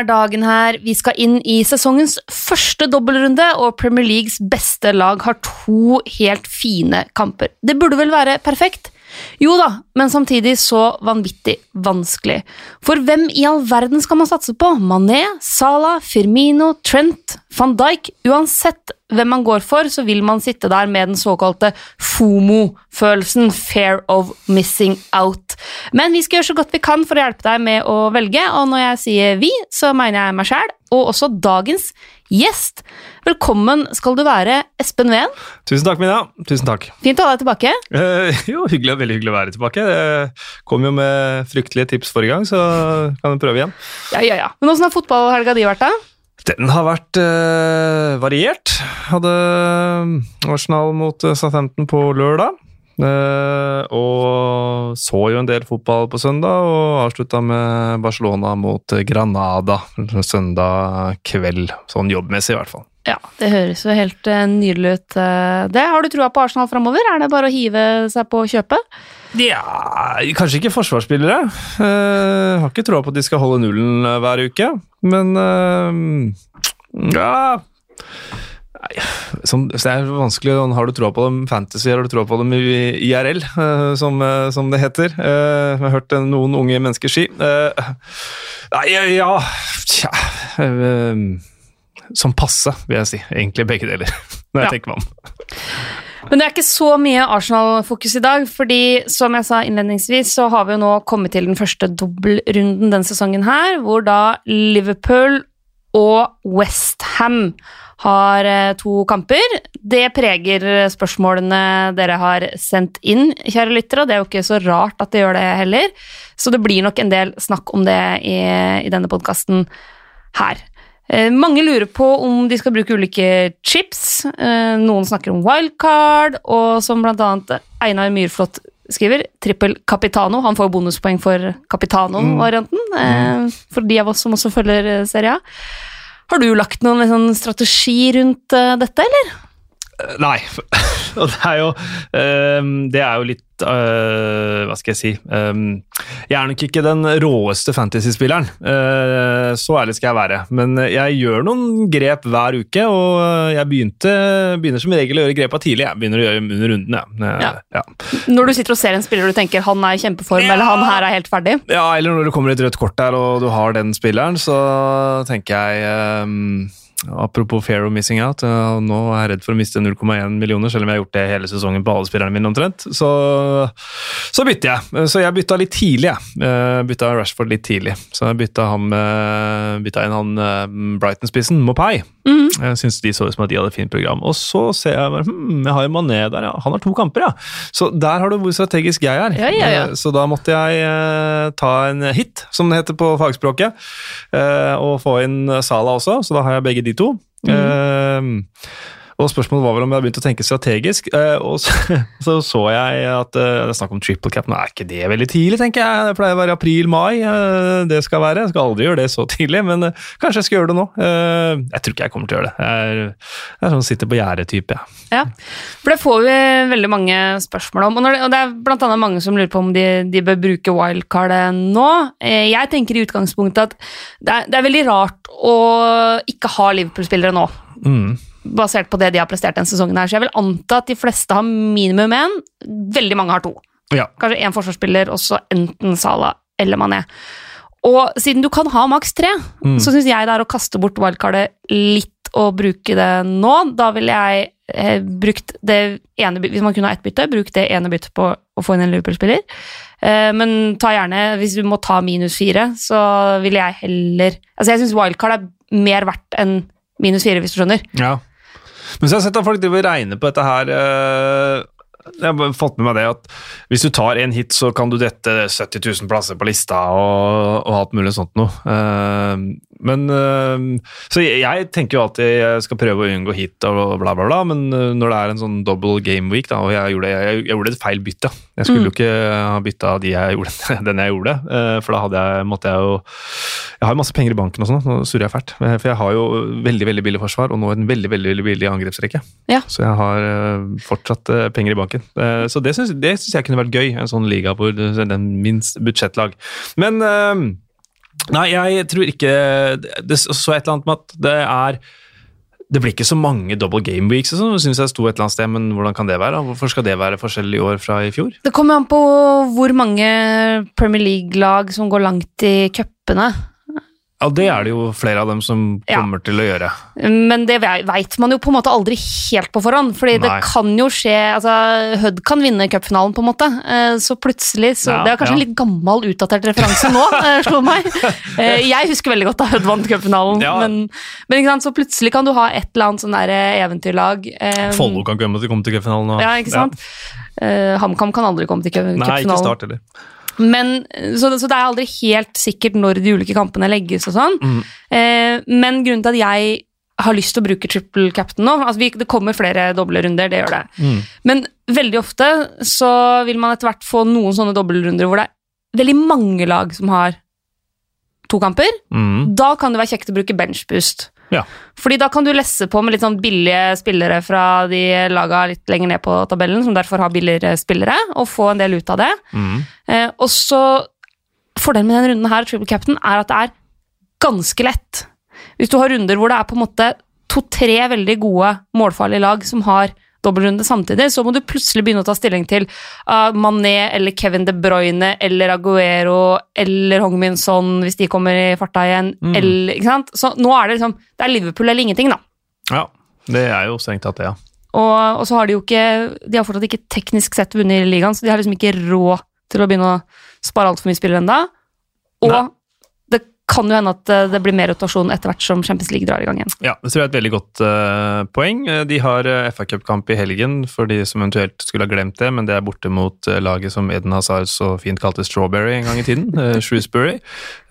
Er dagen her. Vi skal inn i sesongens første dobbeltrunde, og Premier Leagues beste lag har to helt fine kamper. Det burde vel være perfekt? Jo da, men samtidig så vanvittig vanskelig. For hvem i all verden skal man satse på? Mané, Salah, Firmino, Trent, van Dijk? Uansett hvem man går for, så vil man sitte der med den såkalte FOMO-følelsen, fair of missing out. Men vi skal gjøre så godt vi kan for å hjelpe deg med å velge, og når jeg sier vi, så mener jeg meg sjæl, og også dagens gjest. Velkommen skal du være, Espen Ween. Tusen takk, Mina. Tusen takk. Fint å ha deg tilbake. Eh, jo, hyggelig, veldig hyggelig å være tilbake. Jeg kom jo med fryktelige tips forrige gang, så kan vi prøve igjen. Ja, ja, ja. Men åssen har fotballhelga di vært, da? Den har vært eh, variert. Hadde Arsenal mot eh, Southampton på lørdag. Eh, og så jo en del fotball på søndag, og avslutta med Barcelona mot Granada søndag kveld. Sånn jobbmessig, i hvert fall. Ja, det høres jo helt uh, nydelig ut, uh, det. Har du trua på Arsenal framover? Er det bare å hive seg på kjøpet? Ja, kanskje ikke forsvarsspillere. Jeg har ikke troa på at de skal holde nullen hver uke, men ja Nei, som, det er vanskelig. Har du troa på dem fantasy, eller har du troa på dem i IRL, som, som, det heter? Jeg har hørt noen unge mennesker si. Nei, ja Tja som passe, vil jeg si. Egentlig begge deler, når jeg ja. tenker meg om. Men det er ikke så mye Arsenal-fokus i dag, fordi som jeg sa innledningsvis, så har vi jo nå kommet til den første dobbeltrunden denne sesongen her, hvor da Liverpool og Westham har eh, to kamper. Det preger spørsmålene dere har sendt inn, kjære lyttere, og det er jo ikke så rart at det gjør det heller. Så det blir nok en del snakk om det i, i denne podkasten her. Eh, mange lurer på om de skal bruke ulike chips. Eh, noen snakker om wildcard, og som annet Einar Myrflot skriver, trippel capitano. Han får bonuspoeng for capitano-varianten, mm. mm. for de av oss som også følger serien. Har du lagt noen liksom, strategi rundt dette, eller? Nei. Og det er jo, det er jo litt uh, Hva skal jeg si um, Jeg er nok ikke den råeste fantasy-spilleren, uh, så ærlig skal jeg være. Men jeg gjør noen grep hver uke, og jeg begynte, begynner som regel å gjøre grepa tidlig. Jeg begynner å gjøre under runden, ja. ja. ja. Når du sitter og ser en spiller du tenker han er i kjempeform, ja. eller han her er helt ferdig? Ja, eller når det kommer et rødt kort der og du har den spilleren, så tenker jeg um Apropos fair of missing out. Nå er jeg redd for å miste 0,1 millioner, selv om jeg har gjort det hele sesongen på alle spillerne mine omtrent. Så, så bytter jeg. Så jeg bytta litt tidlig, jeg. Eh, bytta Rashford litt tidlig. Så jeg bytta, han, bytta inn han eh, Brighton-spissen, Mopai. Mm. Jeg syns de så ut som at de hadde fint program. Og så ser jeg hm, jeg har jo Mané der, ja. Han har to kamper, ja. Så der har du hvor strategisk jeg er. Ja, ja, ja. Eh, så da måtte jeg ta en hit, som det heter på fagspråket, og få inn Sala også. Så da har jeg begge de de to. Mm. Og Spørsmålet var vel om jeg hadde begynt å tenke strategisk. Uh, og så, så, så jeg at uh, det er snakk om triple cap. Nå er ikke det veldig tidlig, tenker jeg. Det pleier å være april-mai. Uh, det skal være. Jeg skal aldri gjøre det så tidlig, men kanskje jeg skal gjøre det nå. jeg tror ikke jeg kommer til å gjøre det. Jeg er, jeg er sånn sitter på gjerdet-type. Ja. ja, for det får vi veldig mange spørsmål om. Og, det, og det er blant annet mange som lurer på om de, de bør bruke wildcardet nå. jeg tenker i utgangspunktet at det er, det er veldig rart å ikke ha Liverpool-spillere nå. Mm basert på det de har prestert denne sesongen. her, Så jeg vil anta at de fleste har minimum én. Veldig mange har to. Ja. Kanskje én forsvarsspiller, og så enten Sala eller Mané. Og siden du kan ha maks tre, mm. så syns jeg det er å kaste bort wildcardet litt og bruke det nå. Da ville jeg eh, brukt det ene Hvis man kunne ha ett bytte, bruk det ene byttet på å få inn en Liverpool-spiller. Eh, men ta gjerne, hvis du må ta minus fire, så ville jeg heller Altså, jeg syns wildcard er mer verdt enn minus fire, hvis du skjønner. Ja. Men så har jeg sett at folk driver regne på dette her uh, Jeg har fått med meg det at hvis du tar en hit, så kan du dette 70 000 plasser på lista og, og alt mulig sånt noe. Men øh, Så jeg tenker jo alltid jeg skal prøve å unngå hit og bla, bla, bla, men øh, når det er en sånn double game week, da, og jeg gjorde, jeg, jeg gjorde et feil bytte Jeg skulle mm. jo ikke ha bytta de jeg gjorde, den jeg gjorde, øh, for da hadde jeg, måtte jeg jo Jeg har jo masse penger i banken og sånn, nå surrer jeg fælt. For jeg har jo veldig veldig billig forsvar, og nå en veldig veldig, veldig billig angrepsrekke. Ja. Så jeg har fortsatt penger i banken. Så det syns jeg kunne vært gøy, en sånn liga hvor er minst budsjettlag. Men Nei, jeg tror ikke Det så et eller annet med at det er Det blir ikke så mange double game weeks, sånn, syns jeg sto et eller annet sted, men hvordan kan det være? Hvorfor skal det være forskjellig i år fra i fjor? Det kommer an på hvor mange Premier League-lag som går langt i cupene. Ja, det er det jo flere av dem som Ja. kommer til å gjøre. Men det veit man jo på en måte aldri helt på forhånd, fordi det kan jo skje altså, Hødd kan vinne cupfinalen, på en måte. Eh, Så plutselig så, Ja, Det er kanskje en litt gammel, utdatert referanse nå, eh, slo meg. Eh, Jeg husker veldig godt da Hødd vant cupfinalen, Ja. men, men sant? så plutselig kan du ha et eller annet sånn der eventyrlag. Follo kan komme til, komme til cupfinalen. nå. Ja, ikke sant? HamKam kan aldri komme til cup- Nei, ikke cupfinalen. start heller. Men, så, så det er aldri helt sikkert når de ulike kampene legges og sånn. Mm. Eh, men grunnen til at jeg har lyst til å bruke triple captain nå altså vi, Det kommer flere doble runder, det gjør det. Mm. Men veldig ofte så vil man etter hvert få noen sånne dobbeltrunder hvor det er veldig mange lag som har to kamper. Mm. Da kan det være kjekt å bruke benchboost. Ja. Fordi da kan du lesse på med litt sånn billige spillere fra de laga litt lenger ned på tabellen, som derfor har billigere spillere, og få en del ut av det. Mm. Eh, og så Fordelen med denne runden her, triple captain, er at det er ganske lett. Hvis du har runder hvor det er på en måte to-tre veldig gode målfarlige lag som har dobbeltrunde samtidig, så må du plutselig begynne å ta stilling til uh, Mané eller Kevin De Bruyne eller Aguero eller Hongminson hvis de kommer i farta igjen. Mm. Eller, ikke sant? Så nå er det liksom Det er Liverpool eller ingenting, da. Ja, det er jo strengt tatt det, ja. Og, og så har de jo ikke De har fortsatt ikke teknisk sett vunnet i ligaen, så de har liksom ikke råd til å begynne å spare altfor mye spillere ennå. Og Nei. Kan jo hende at eh, det blir mer rotasjon etter hvert som Champions League drar i gang igjen. Ja, det tror jeg er et veldig godt uh, poeng. Eh, De har FA Cup-kamp i helgen, for de som eventuelt skulle ha glemt det, men det er borte mot laget som Eden Hazard så fint kalte Strawberry en gang i tiden, uh, Shrewsbury.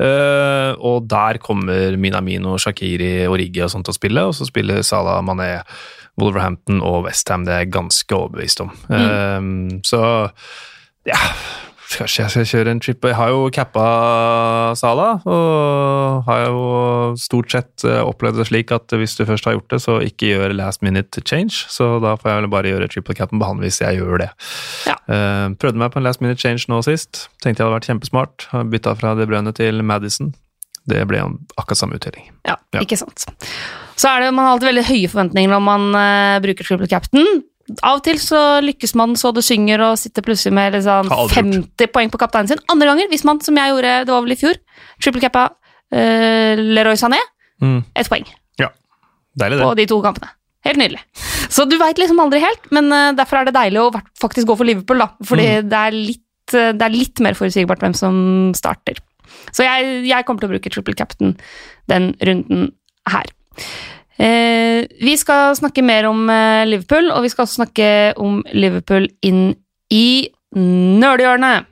Uh, og der kommer Minamino, Shakiri, Origi og sånt til å spille, og så spiller Salah Mané, Wolverhampton og Westham. Det er jeg ganske overbevist om. Eh, så ja Kanskje jeg skal kjøre en trip. Jeg har jo cappa Sala, og har jo stort sett eh, opplevd det slik at hvis du først har gjort det, så ikke gjør last minute change. Så da får jeg vel bare gjøre triple capen på han hvis jeg gjør det. Ja. Eh, prøvde meg på en last minute change nå sist. Tenkte jeg hadde vært kjempesmart. Bytta fra De Bruyne til Madison. Det ble akkurat samme uttelling. Ja, Ja. ikke sant. Så er det, Man har alltid veldig høye forventninger når man uh, bruker triple captain. Av og til så lykkes man så det synger og sitter plutselig med liksom aldri 50 poeng på kapteinen sin. Andre ganger, hvis man, som jeg gjorde, det var vel i fjor, triple cappa uh, Leroy Sané, Mm. ett poeng Deilig, på de to kampene. Helt nydelig. Så du veit liksom aldri helt, men uh, derfor er det deilig å faktisk gå for Liverpool, da. Fordi Mm. det, er litt, eh, det er litt mer forutsigbart hvem som starter. Så jeg, jeg kommer til å bruke triple captain den runden her. Eh, vi skal snakke mer om eh, Liverpool, og vi skal også snakke om Liverpool inn i nerdehjørnet.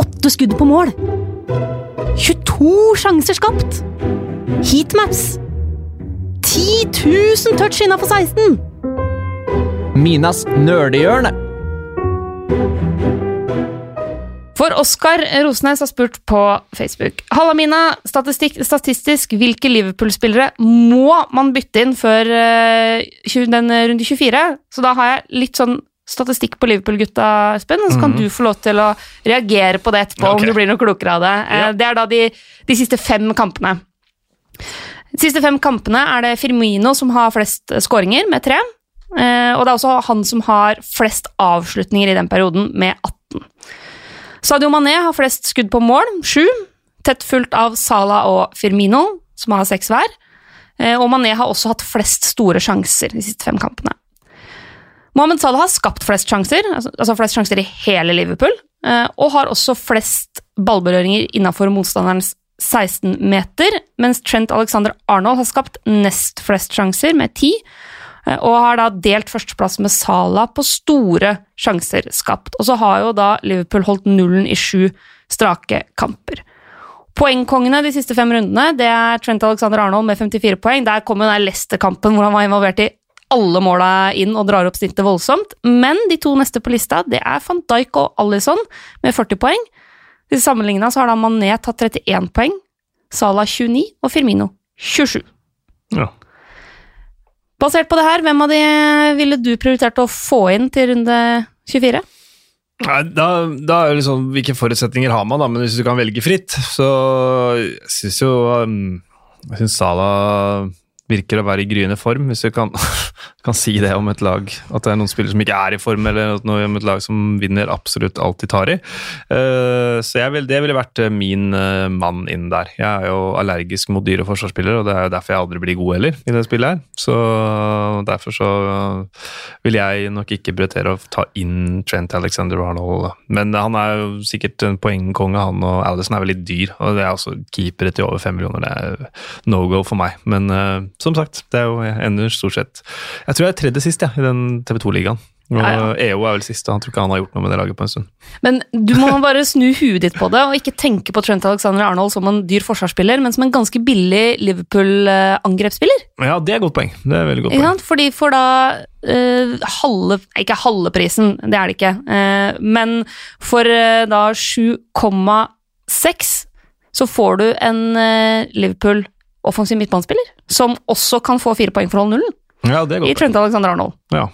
Åtte skudd på mål! 22 sjanser skapt! Heatmaps! 10 000 touch innafor 16! Minas nerdehjørne. For Oskar Rosnes har spurt på Facebook. Halla, Mina. Statistisk, hvilke Liverpool-spillere må man bytte inn før eh, den runde 24? Så da har jeg litt sånn statistikk på Liverpool-gutta, Espen, og så kan mm. du få lov til å reagere på det etterpå, okay. om du blir noe klokere av det. Eh, Ja. Det er da de, de siste fem kampene. De siste fem kampene er det Firmino som har flest skåringer, med tre. Eh, og det er også han som har flest avslutninger i den perioden, med 18. Sadio Mané har flest skudd på mål, sju. Tett fulgt av Salah og Firmino, som har seks hver. Eh, og Mané har også hatt flest store sjanser de siste fem kampene. Mohammed Salah har skapt flest sjanser, altså, altså flest sjanser i hele Liverpool, eh, og har også flest ballberøringer innafor motstanderens 16 meter, mens Trent Alexander Arnold har skapt nest flest sjanser, med ti, og har da delt førsteplass med Salah på store sjanser skapt. Og så har jo da Liverpool holdt nullen i sju strake kamper. Poengkongene de siste fem rundene det er Trent Alexander Arnold med 54 poeng. Der kom jo den Leicester-kampen hvor han var involvert i alle måla inn og drar opp snittet voldsomt. Men de to neste på lista det er van Dijk og Alison med 40 poeng. Til sammenligna har da Mané tatt 31 poeng, Salah 29 og Firmino 27. Ja. Basert på det her, hvem av de ville du prioritert å få inn til runde 24? Nei, da, da er det liksom Hvilke forutsetninger har man, da? Men hvis du kan velge fritt, så jeg syns jo um, Jeg syns Salah virker å være i gryende form, hvis du kan, kan si det om et lag. At det er noen spillere som ikke er i form, eller noe om et lag som vinner absolutt alt de tar i. Uh, så vil, det ville vært eh, min uh, mann inn der. Jeg er jo allergisk mot dyre forsvarsspillere, og det er jo derfor jeg aldri blir god heller i det spillet her. Så derfor så vil jeg nok ikke prioritere å ta inn Trent Alexander Arnold. Men han er jo sikkert en poengkonge, han og Alison er veldig dyr. Og det er også keepere til over fem millioner. Det er no go for meg. Men som sagt, det er jo ender stort sett Jeg tror jeg er tredje sist ja, i den TV 2-ligaen. Og Ja, ja. EO er vel siste. Han tror ikke han har gjort noe med det laget på en stund. Men du må bare snu huet ditt på det, og ikke tenke på Trent Alexander Arnold som en dyr forsvarsspiller, men som en ganske billig Liverpool-angrepsspiller. Ja, det er et godt poeng. Det er veldig godt poeng. sant? For da uh, halve Ikke halve prisen, det er det ikke. uh, men for uh, da 7,6 så får du en eh, Liverpool-offensiv midtbanespiller, som også kan få fire poeng for å holde nullen, Ja, det går i. Trent Alexander Arnold. Ja.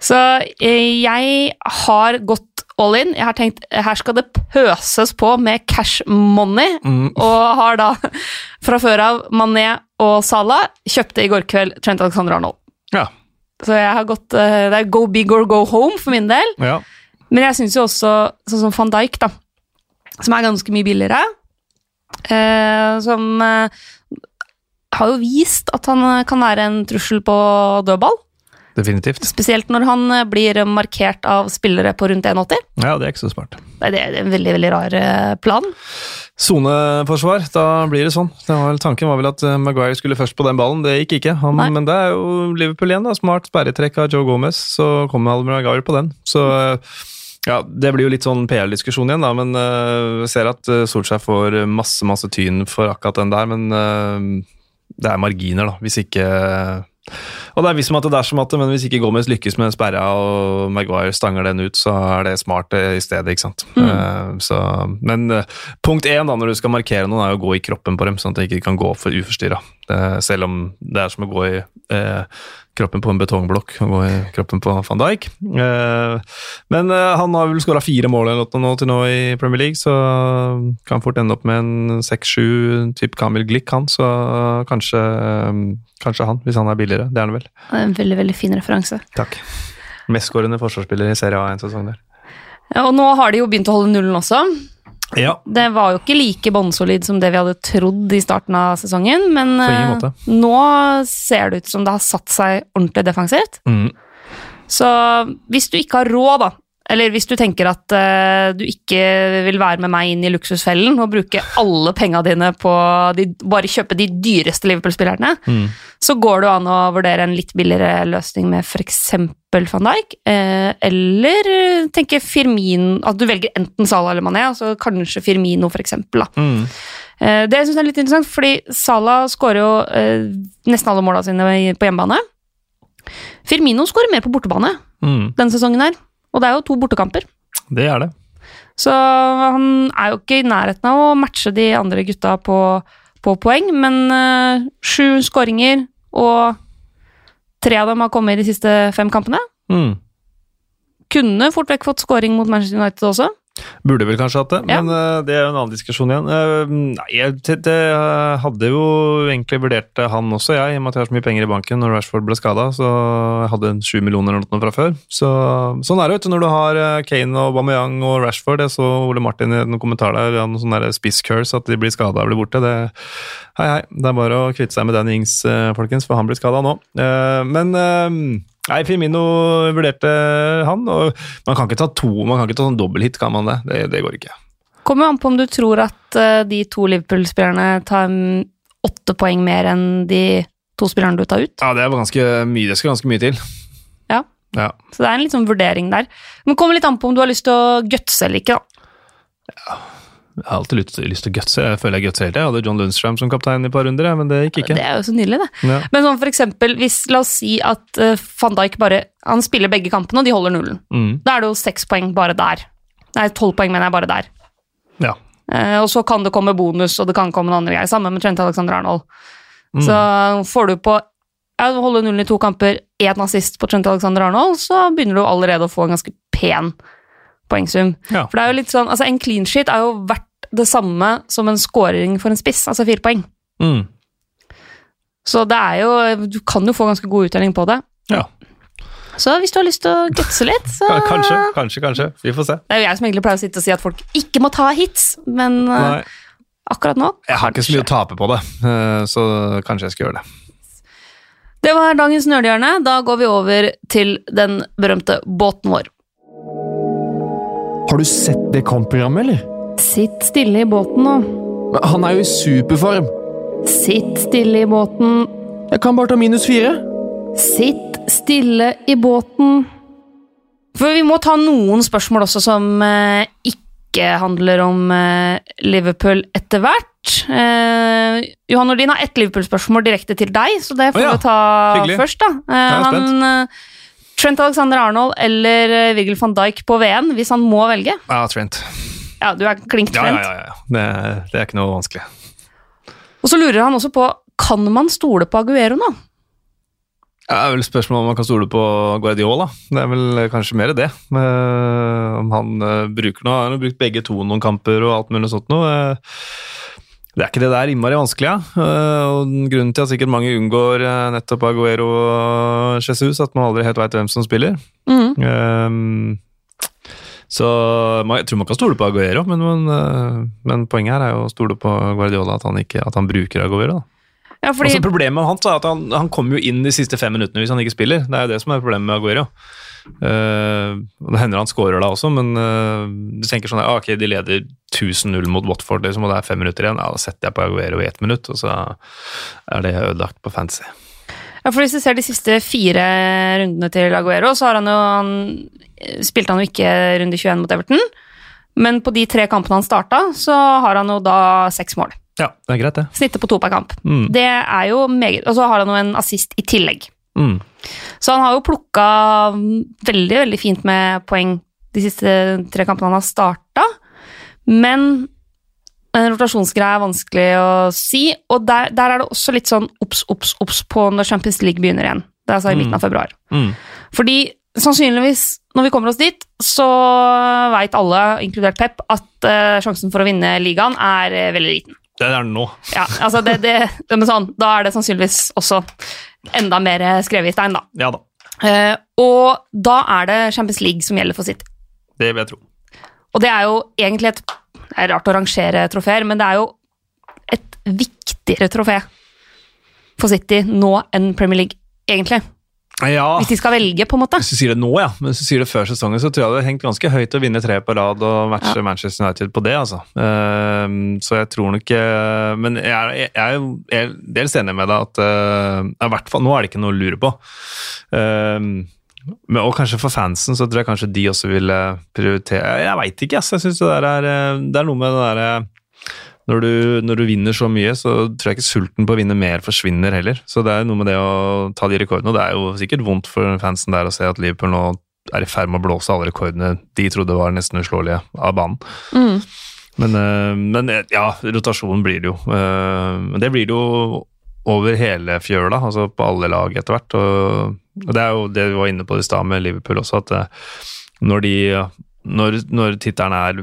Så eh, jeg har gått all in. Jeg har tenkt her skal det pøses på med cash money, Mm. og har da fra før av Mané og Salah kjøpte i går kveld Trent Alexander Arnold. Ja. Så jeg har gått eh, Det er go big or go home for min del. ja. Men jeg syns jo også sånn som van Dijk, da, som er ganske mye billigere, som eh, har jo vist at han eh, kan være en trussel på dødball. Definitivt. Spesielt når han eh, blir markert av spillere på rundt 1,80. Ja, det er ikke så smart. Nei, Det er en veldig veldig rar eh, plan. Soneforsvar, da blir det sånn. Det var tanken var vel at eh, Maguire skulle først på den ballen, det gikk ikke. Han, men det er jo Liverpool igjen, da. Smart sperretrekk av Joe Gomez, så kommer Almer Maguire på den. Så eh, ja, det blir jo litt sånn PL-diskusjon igjen, da, men eh, jeg ser at uh, Solskjær får masse, masse tyn for akkurat den der, men uh, det er marginer, da, hvis ikke og det er visst som at det er som at det, men hvis ikke Gomez lykkes med sperra og Maguire stanger den ut, så er det smart eh, i stedet, ikke sant. Eh, så, men uh, punkt én da, når du skal markere noen, er å gå i kroppen på dem, sånn at de ikke kan gå for uforstyrra. selv om det er som å gå i eh, kroppen på en betongblokk og gå i kroppen på van Dijk. Eh, men eh, han har vel skåra fire mål eller noe nå til nå i Premier League, så kan fort ende opp med en seks-sju type Kamil Glick, han. Så kanskje, eh, kanskje han, hvis han er billigere. Det er han vel. En veldig veldig fin referanse. Takk. Mestskårende forsvarsspiller i Serie A en sesong der. Ja, Og nå har de jo begynt å holde nullen også. Ja, Det var jo ikke like bånnsolid som det vi hadde trodd i starten av sesongen, men eh, nå ser det ut som det har satt seg ordentlig defensivt. mm. Så hvis du ikke har råd, da, eller hvis du tenker at uh, du ikke vil være med meg inn i luksusfellen og bruke alle penga dine på de, bare kjøpe de dyreste Liverpool-spillerne, Mm. så går det jo an å vurdere en litt billigere løsning med f.eks. van Dijk, Uh, eller tenke Firmin At du velger enten Salah eller Mané, altså kanskje Firmino, eksempel. Mm. Uh, Det synes jeg er litt interessant, fordi Salah skårer jo nesten alle måla sine på hjemmebane. Firmino skårer mer på bortebane Mm. denne sesongen her, og det er jo to bortekamper. Det er det. Så han er jo ikke i nærheten av å matche de andre gutta på, på poeng, men uh, sju skåringer, og tre av dem har kommet i de siste fem kampene. Mm. Kunne fort vekk fått skåring mot Manchester United også. Burde vel kanskje hatt det, Ja. men eh, det er jo en annen diskusjon igjen. Uh, nei, jeg det, det, hadde jo egentlig vurdert han også, jeg, i og med at jeg har så mye penger i banken når Rashford ble skada. Så jeg hadde en sju millioner eller noe fra før. Så, sånn er det vet når du har eh, Kane og Bameyang og Rashford. Jeg så Ole Martin i noen kommentar der, han sånn der spiss-curse, at de blir skada og blir borte. Det, hei, hei, det er bare å kvitte seg med Danny Ings, eh, folkens, for han blir skada nå. Uh, men Nei, Firmino vurderte han, og man kan ikke ta to, man kan ikke ta sånn dobbelthit, kan man det? Det, det går ikke. Kommer an på om du tror at eh, de to Liverpool-spillerne tar åtte poeng mer enn de to spillerne du tar ut. Ja, det er ganske mye, det skal ganske mye til. Ja. Ja. Så det er en litt sånn vurdering der. Men kommer litt an på om du har lyst til å gutse eller ikke. da. Jeg har alltid lyst, lyst til å gutse. Jeg føler jeg gutser hele tida. Jeg hadde John Lundstram som kaptein i et par runder, men det gikk ikke. Det er jo så nydelig, det. Ja. Men sånn for eksempel, hvis, la oss si at uh, van Dijk bare Han spiller begge kampene, og de holder nullen. Mm. Da er det jo seks poeng bare der. Nei, tolv poeng, mener jeg, bare der. ja. Uh, og så kan det komme bonus, og det kan komme noen andre greier. Samme med Trent Alexander Arnold. Mm. Så får du på ja, holder nullen i to kamper, én nazist på Trent Alexander Arnold, så begynner du allerede å få en ganske pen poengsum. Ja. For det er jo litt sånn, altså En clean sheet er jo verdt det samme som en scoring for en spiss, altså fire poeng. Mm. Så det er jo Du kan jo få ganske god uttelling på det. Ja. Så hvis du har lyst til å gutse litt, så Kanskje, kanskje, kanskje. Vi får se. Det er jo jeg som egentlig pleier å sitte og si at folk ikke må ta hits, men eh, Nei, akkurat nå jeg har ikke så mye å tape på det, eh, så kanskje jeg skal gjøre det. Det var dagens nerdehjørne. Da går vi over til den berømte båten vår. Har du sett det kampprogrammet, eller? Sitt stille i båten nå. Men Han er jo i superform. Sitt stille i båten. Jeg kan bare ta minus fire. Sitt stille i båten. For vi må ta noen spørsmål også som eh, ikke handler om eh, Liverpool etter hvert. Eh, Johan Nordin har ett Liverpool-spørsmål direkte til deg, så det får oh, ja, vi ta hyggelig. først. da. Eh, han, eh, Trent Alexander Arnold eller eh, van Dijk på VM, hvis han må velge. Ja, Trent. Ja, du er klink Ja, ja, ja. ja. Det, det er ikke noe vanskelig. Og så lurer han også på kan man stole på Aguero nå. Det er vel spørsmål om man kan stole på Guardiola. Det er vel kanskje mer det. Eh, om han eh, bruker noe. Han har brukt begge to noen kamper og alt mulig sånt noe. Det er ikke det der innmari vanskelig, ja. Eh, og grunnen til at sikkert mange unngår eh, nettopp Aguero og Jesus, at man aldri helt veit hvem som spiller. Mm. Så jeg tror man kan stole på Aguero, men, men, eh, men poenget her er jo å stole på Guardiola, at han, ikke, at han bruker Aguero. Ja, fordi, Altså, problemet med han er at han, han kommer jo inn de siste fem minuttene hvis han ikke spiller. Det er jo det som er problemet med Aguero. Eh, det hender han skårer da også, men eh, du tenker sånn ah, ok, de leder 1000-0 mot Watford, liksom, og det er fem minutter igjen. Ja, da setter jeg på Aguero i ett minutt, og så er det ødelagt på fantasy. Ja, for Hvis du ser de siste fire rundene til Aguero, så har han jo han, spilte han jo ikke runde 21 mot Everton. Men på de tre kampene han starta, så har han jo da seks mål. Ja, det er greit, det. Snittet på to per kamp. Mm. Det er jo meget Og så har han jo en assist i tillegg. Mm. Så han har jo plukka veldig, veldig fint med poeng de siste tre kampene han har starta. Men en rotasjonsgreie er vanskelig å si, og der, der er det også litt sånn obs, obs, obs på når Champions League begynner igjen. Det er altså i midten av februar. Mm. Fordi sannsynligvis, når vi kommer oss dit, så veit alle, inkludert Pep, at uh, sjansen for å vinne ligaen er uh, veldig liten. Det er den nå. Ja, altså det, det, det, men sånn, Da er det sannsynligvis også enda mer skrevet i stein, da. Ja da, Uh, og da er det Champions League som gjelder for City. det vil jeg tro. Og det er jo egentlig et Det er rart å rangere trofeer, men det er jo et viktigere trofé for City nå enn Premier League, egentlig. Ja, Hvis de skal velge, på en måte. Hvis du sier det nå, ja. Men hvis du sier det før sesongen, så tror jeg det hadde hengt ganske høyt å vinne tre på rad og matche Manchester United på det, altså. Ehm, så jeg tror nok eh, Men jeg er, jeg jo jeg er dels enig med deg at eh, i hvert fall nå er det ikke noe å lure på. Ehm, men, og kanskje for fansen så tror jeg kanskje de også ville prioritere Jeg veit ikke, ass. Jeg synes det der er eh, Det er noe med det derre når du, når du vinner så mye, så tror jeg ikke sulten på å vinne mer forsvinner heller. Så det er noe med det å ta de rekordene. Og det er jo sikkert vondt for fansen der å se at Liverpool nå er i ferd med å blåse alle rekordene de trodde var nesten uslåelige av banen. Mm. Men, eh, men eh, ja, rotasjonen blir det jo. Eh, Men det blir det jo over hele fjøla, altså på alle lag etter hvert. Og, det er jo det vi var inne på i stad med Liverpool også, at når de når, når tittelen er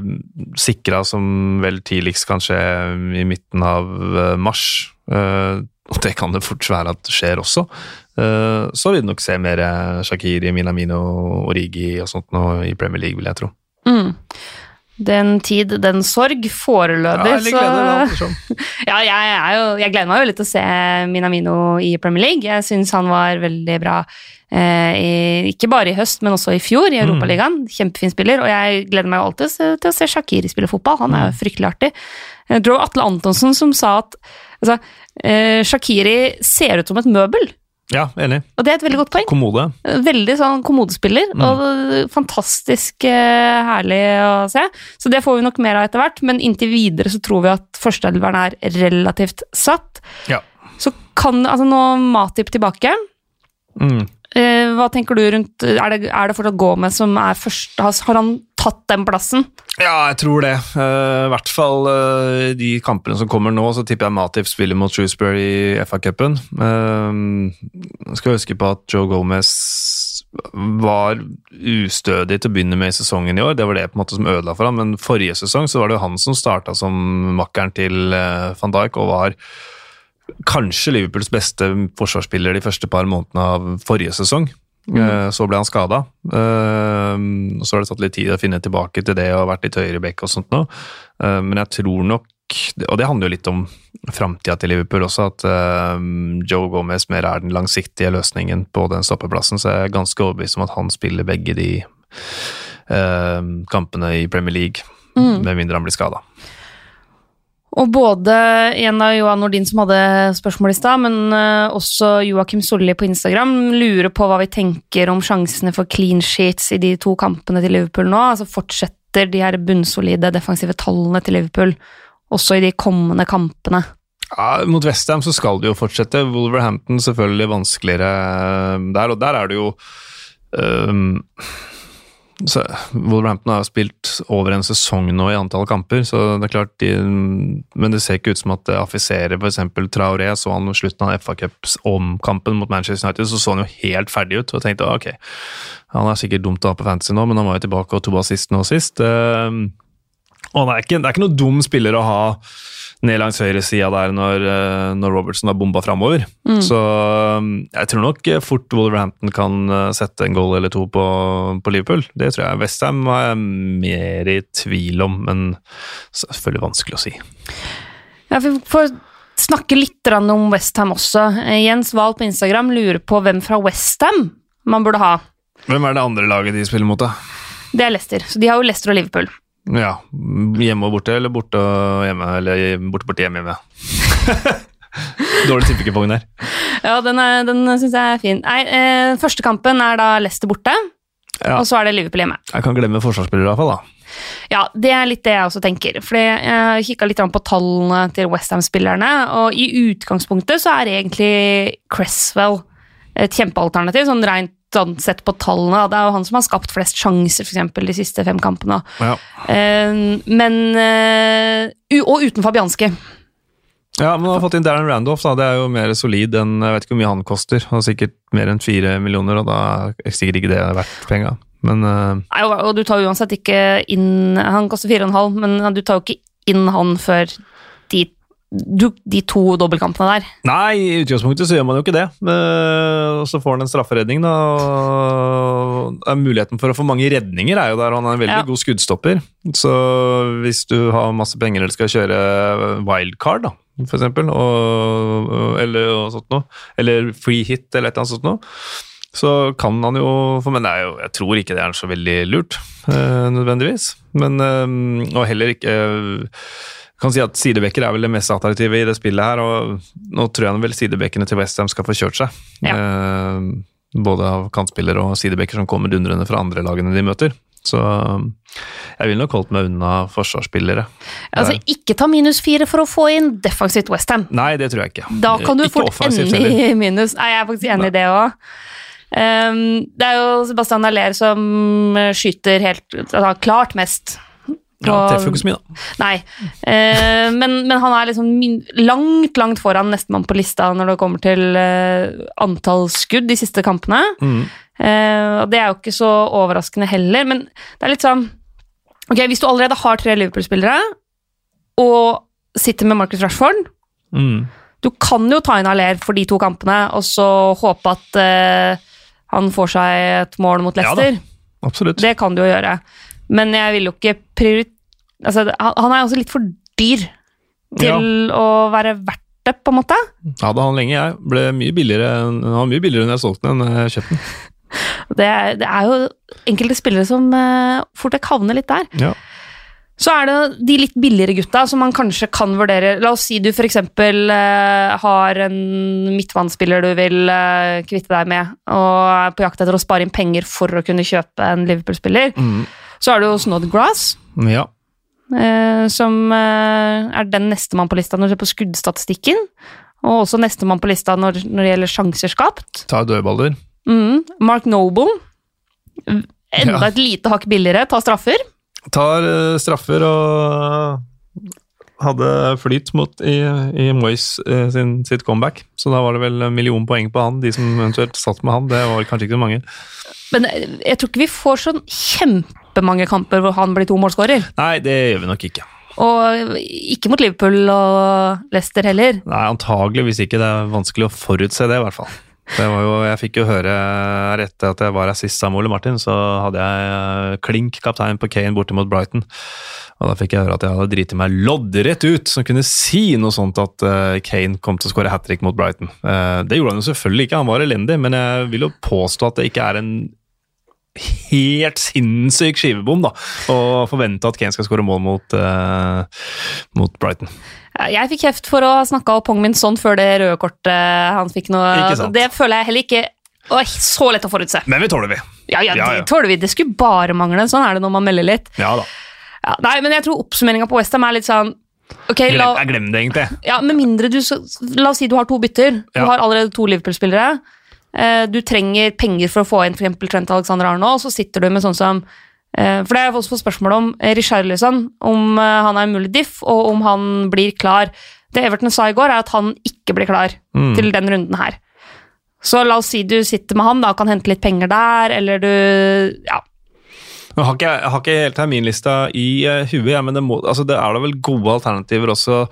sikra som vel tidligst kanskje i midten av eh, mars, eh, og det kan det fort være at skjer også, eh, så vil du nok se mer Shakiri, Minamino, Origi og sånt nå i Premier League, vil jeg tro. Mm. Den tid, den sorg. Foreløpig, ja, så. Ja, jeg, jo, jeg gleder meg jo litt til å se Minamino i Premier League. Jeg syns han var veldig bra, eh, i, ikke bare i høst, men også i fjor i Europaligaen. Kjempefin spiller, og jeg gleder meg jo alltid til å se Shakiri spille fotball. Han er jo fryktelig artig. Jeg tror Atle Antonsen som sa at altså, eh, Shakiri ser ut som et møbel, Ja, enig. og det er et veldig godt poeng. Kommode. Veldig sånn kommodespiller, og fantastisk eh, herlig å se. Så det får vi nok mer av etter hvert, men inntil videre så tror vi at førsteelveren er relativt satt. Ja. Så kan altså nå Matip tilbake. Mm. Eh, hva tenker du rundt Er det, er det fortsatt Gomez som er første Har, har han tatt den plassen? Ja, jeg tror det. Uh, I hvert fall uh, de kampene som kommer nå, så tipper jeg Matip spiller mot Shrewsbury i FA-cupen. Uh, skal huske på at Joe Gomez var ustødig til å begynne med i sesongen i år. Det var det på en måte som ødela for ham, men forrige sesong så var det jo han som starta som makkeren til eh, van Dijk og var kanskje Liverpools beste forsvarsspiller de første par månedene av forrige sesong. Eh, Så ble han skada. Så har det tatt litt tid å finne tilbake til det og vært litt høyere bekk og sånt nå. Eh, Men jeg tror nok, og det handler jo litt om framtida til Liverpool også, at eh, Joe Gomez mer er den langsiktige løsningen på den stoppeplassen. Så jeg er ganske overbevist om at han spiller begge de eh, kampene i Premier League, med mindre han blir skada. Og både en av Johan Nordin som hadde spørsmål i stad, men eh, også Joakim Solli på Instagram lurer på hva vi tenker om sjansene for clean sheets i de to kampene til Liverpool nå. Altså Fortsetter de her bunnsolide defensive tallene til Liverpool også i de kommende kampene? Ja, mot Westham så skal det jo fortsette. Wolverhampton selvfølgelig vanskeligere der, og der er det jo øhm, så Wolverhampton har spilt over en sesong nå i antall kamper, så det er klart de, Men det ser ikke ut som at det affiserer f.eks. Traoré. Så han slutten av FA Cups-omkampen mot Manchester United, så så han jo helt ferdig ut. Og tenkte ok, han er sikkert dumt å ha på fantasy nå, men han var jo tilbake og to assist nå sist. Og det er, ikke, det er ikke noe dum spiller å ha ned langs høyresida der når, eh, når Robertson har bomba framover. Så um, jeg tror nok eh, fort Wolverhampton kan eh, sette en goal eller to på, på Liverpool. Det tror jeg. Westham er jeg mer i tvil om, men selvfølgelig vanskelig å si. Ja, vi får snakke litt om Westham også. Jens Wahl på Instagram lurer på hvem fra Westham man burde ha. Hvem er det andre laget de spiller mot, da? Det er Leicester. Så de har jo Leicester og Liverpool. Ja, Hjemme og borte, eller borte og hjemme? Eller borte, borte, hjemme, hjemme. Dårlig tippekupong der. Ja, den, er- den syns jeg er fin. Nei, eh, første kampen er da Leicester borte, Ja. og så er det Liverpool hjemme. Jeg kan glemme forsvarsspillere, i hvert fall. da. Ja, det er litt det jeg også tenker. For jeg har kikka litt på tallene til Westham-spillerne, og i utgangspunktet så er egentlig Cresswell et kjempealternativ, sånn rent sånn sett på tallene. Det er jo han som har skapt flest sjanser, for eksempel, de siste fem kampene. Ja. Eh, men eh, Og uten Fabianski. Ja, men han har fått inn Darren Randolph, da. Det er jo mer solid enn Jeg vet ikke hvor mye han koster. Han har sikkert mer enn fire millioner, og da er sikkert ikke det verdt penga. Men eh, Nei, og, og du tar uansett ikke inn Han koster 4,5, men du tar jo ikke inn han før de, du, de to dobbeltkampene der. Nei, i utgangspunktet så gjør man jo ikke det. Eh, Og så får han en strafferedning, da. og eh, Muligheten for å få mange redninger er jo der. Han er en veldig Ja. god skuddstopper. Så hvis du har masse penger eller skal kjøre wildcard, da, for eksempel, og, eller og sånt noe, eller free hit eller et eller annet sånt noe, så kan han jo få Men jo, jeg tror ikke det er så veldig lurt, eh, nødvendigvis. Men, eh, og heller ikke eh, kan si at Sidebekker er vel det mest attraktive i det spillet her, og nå tror jeg vel sidebekkene til Westham skal få kjørt seg. Eh, både av kantspillere og sidebekker som kommer dundrende fra andre lagene de møter. Så jeg ville nok holdt meg unna forsvarsspillere. Altså, Ikke ta minus fire for å få inn defensivt Westham. Nei, det tror jeg ikke. Da kan du Ikke fort ende i minus. Nei, jeg er faktisk enig i det òg. det er jo Sebastian Aller som eh, skyter helt altså, klart mest. Ja, på- treffer jo ikke så mye, da. Nei, eh, men, men han er liksom langt, langt foran nestemann på lista når det kommer til eh, antall skudd de siste kampene. Mm. Eh, og det er jo ikke så overraskende heller, men det er litt sånn Ok, hvis du allerede har tre Liverpool-spillere og sitter med Marcus Rashford Mm. Du kan jo ta inn Aller for de to kampene, og så håpe at eh, han får seg et mål mot Ja. Leicester. Absolutt. det kan du jo gjøre. Men jeg vil jo ikke prioritere altså, han er også litt for dyr til å være verdt det, på en måte. Hadde han lenge, jeg. Ble mye billigere, han var mye billigere enn jeg solgte den enn jeg kjøpte den. Det, er- det er jo enkelte spillere som uh, fort vekk havner litt der. Ja. Så er det de litt billigere gutta som man kanskje kan vurdere. La oss si du f.eks. Uh, har en midtbanespiller du vil uh, kvitte deg med, og er på jakt etter å spare inn penger for å kunne kjøpe en Liverpool-spiller. Mm. Så har du jo Snodgrass, ja. eh, som eh, er den nestemann på lista når du ser på skuddstatistikken. Og også nestemann på lista når, når det gjelder sjanser skapt. Ta dødballer. Mm. Mark Noble. Enda Ja. et lite hakk billigere, ta straffer. Tar eh, straffer og hadde flyt mot i, i Moyes eh, sin, sitt comeback. Så da var det vel en million poeng på han. De som eventuelt satt med han, det var kanskje ikke så mange. Men eh, jeg tror ikke vi får sånn kjempemange kamper hvor han blir to målskårer. Nei, det gjør vi nok ikke. Og ikke mot Liverpool og Leicester heller. Nei, antageligvis ikke. Det er vanskelig å forutse det, i hvert fall. Det var jo, jeg fikk jo høre her etter at jeg var her sist sammen med Ole Martin, så hadde jeg eh, klink kaptein på Kane borte mot Brighton. Og da fikk jeg høre at jeg hadde driti meg loddrett ut som kunne si noe sånt at uh, Kane kom til å skåre hat trick mot Brighton. Uh, det gjorde han jo selvfølgelig ikke, han var elendig, men jeg vil jo påstå at det ikke er en helt sinnssyk skivebom da, Og forvente at Kane skal skåre mål mot, uh, mot Brighton. Jeg fikk kjeft for å ha snakka opp Hong Min Son før det røde kortet han fikk nå. Det føler jeg heller ikke Oi, så lett å forutse. Men vi tåler vi. Ja, ja, Ja, det ja. tåler vi. Det skulle bare mangle. Sånn er det når man melder litt. Ja da. Ja, nei, men jeg tror oppsummeringa på Westham er litt sånn okay, la, jeg glemmer det egentlig. ja, Med mindre du La oss si du har to bytter. Du har allerede to Liverpool-spillere. Eh, Du trenger penger for å få inn for eksempel Trent Alexander Arnold, og så sitter du med sånn som eh, For det har jeg også fått spørsmål om Richard Richarlison, om eh, han er en mulig diff, og om han blir klar. Det Everton sa i går, er at han ikke blir klar Mm. til den runden her. Så la oss si du sitter med han, da, kan hente litt penger der, eller du Ja. Jeg har ikke jeg, har ikke helt terminlista i uh, huet, ja, men det, må, altså, det er da vel gode alternativer også.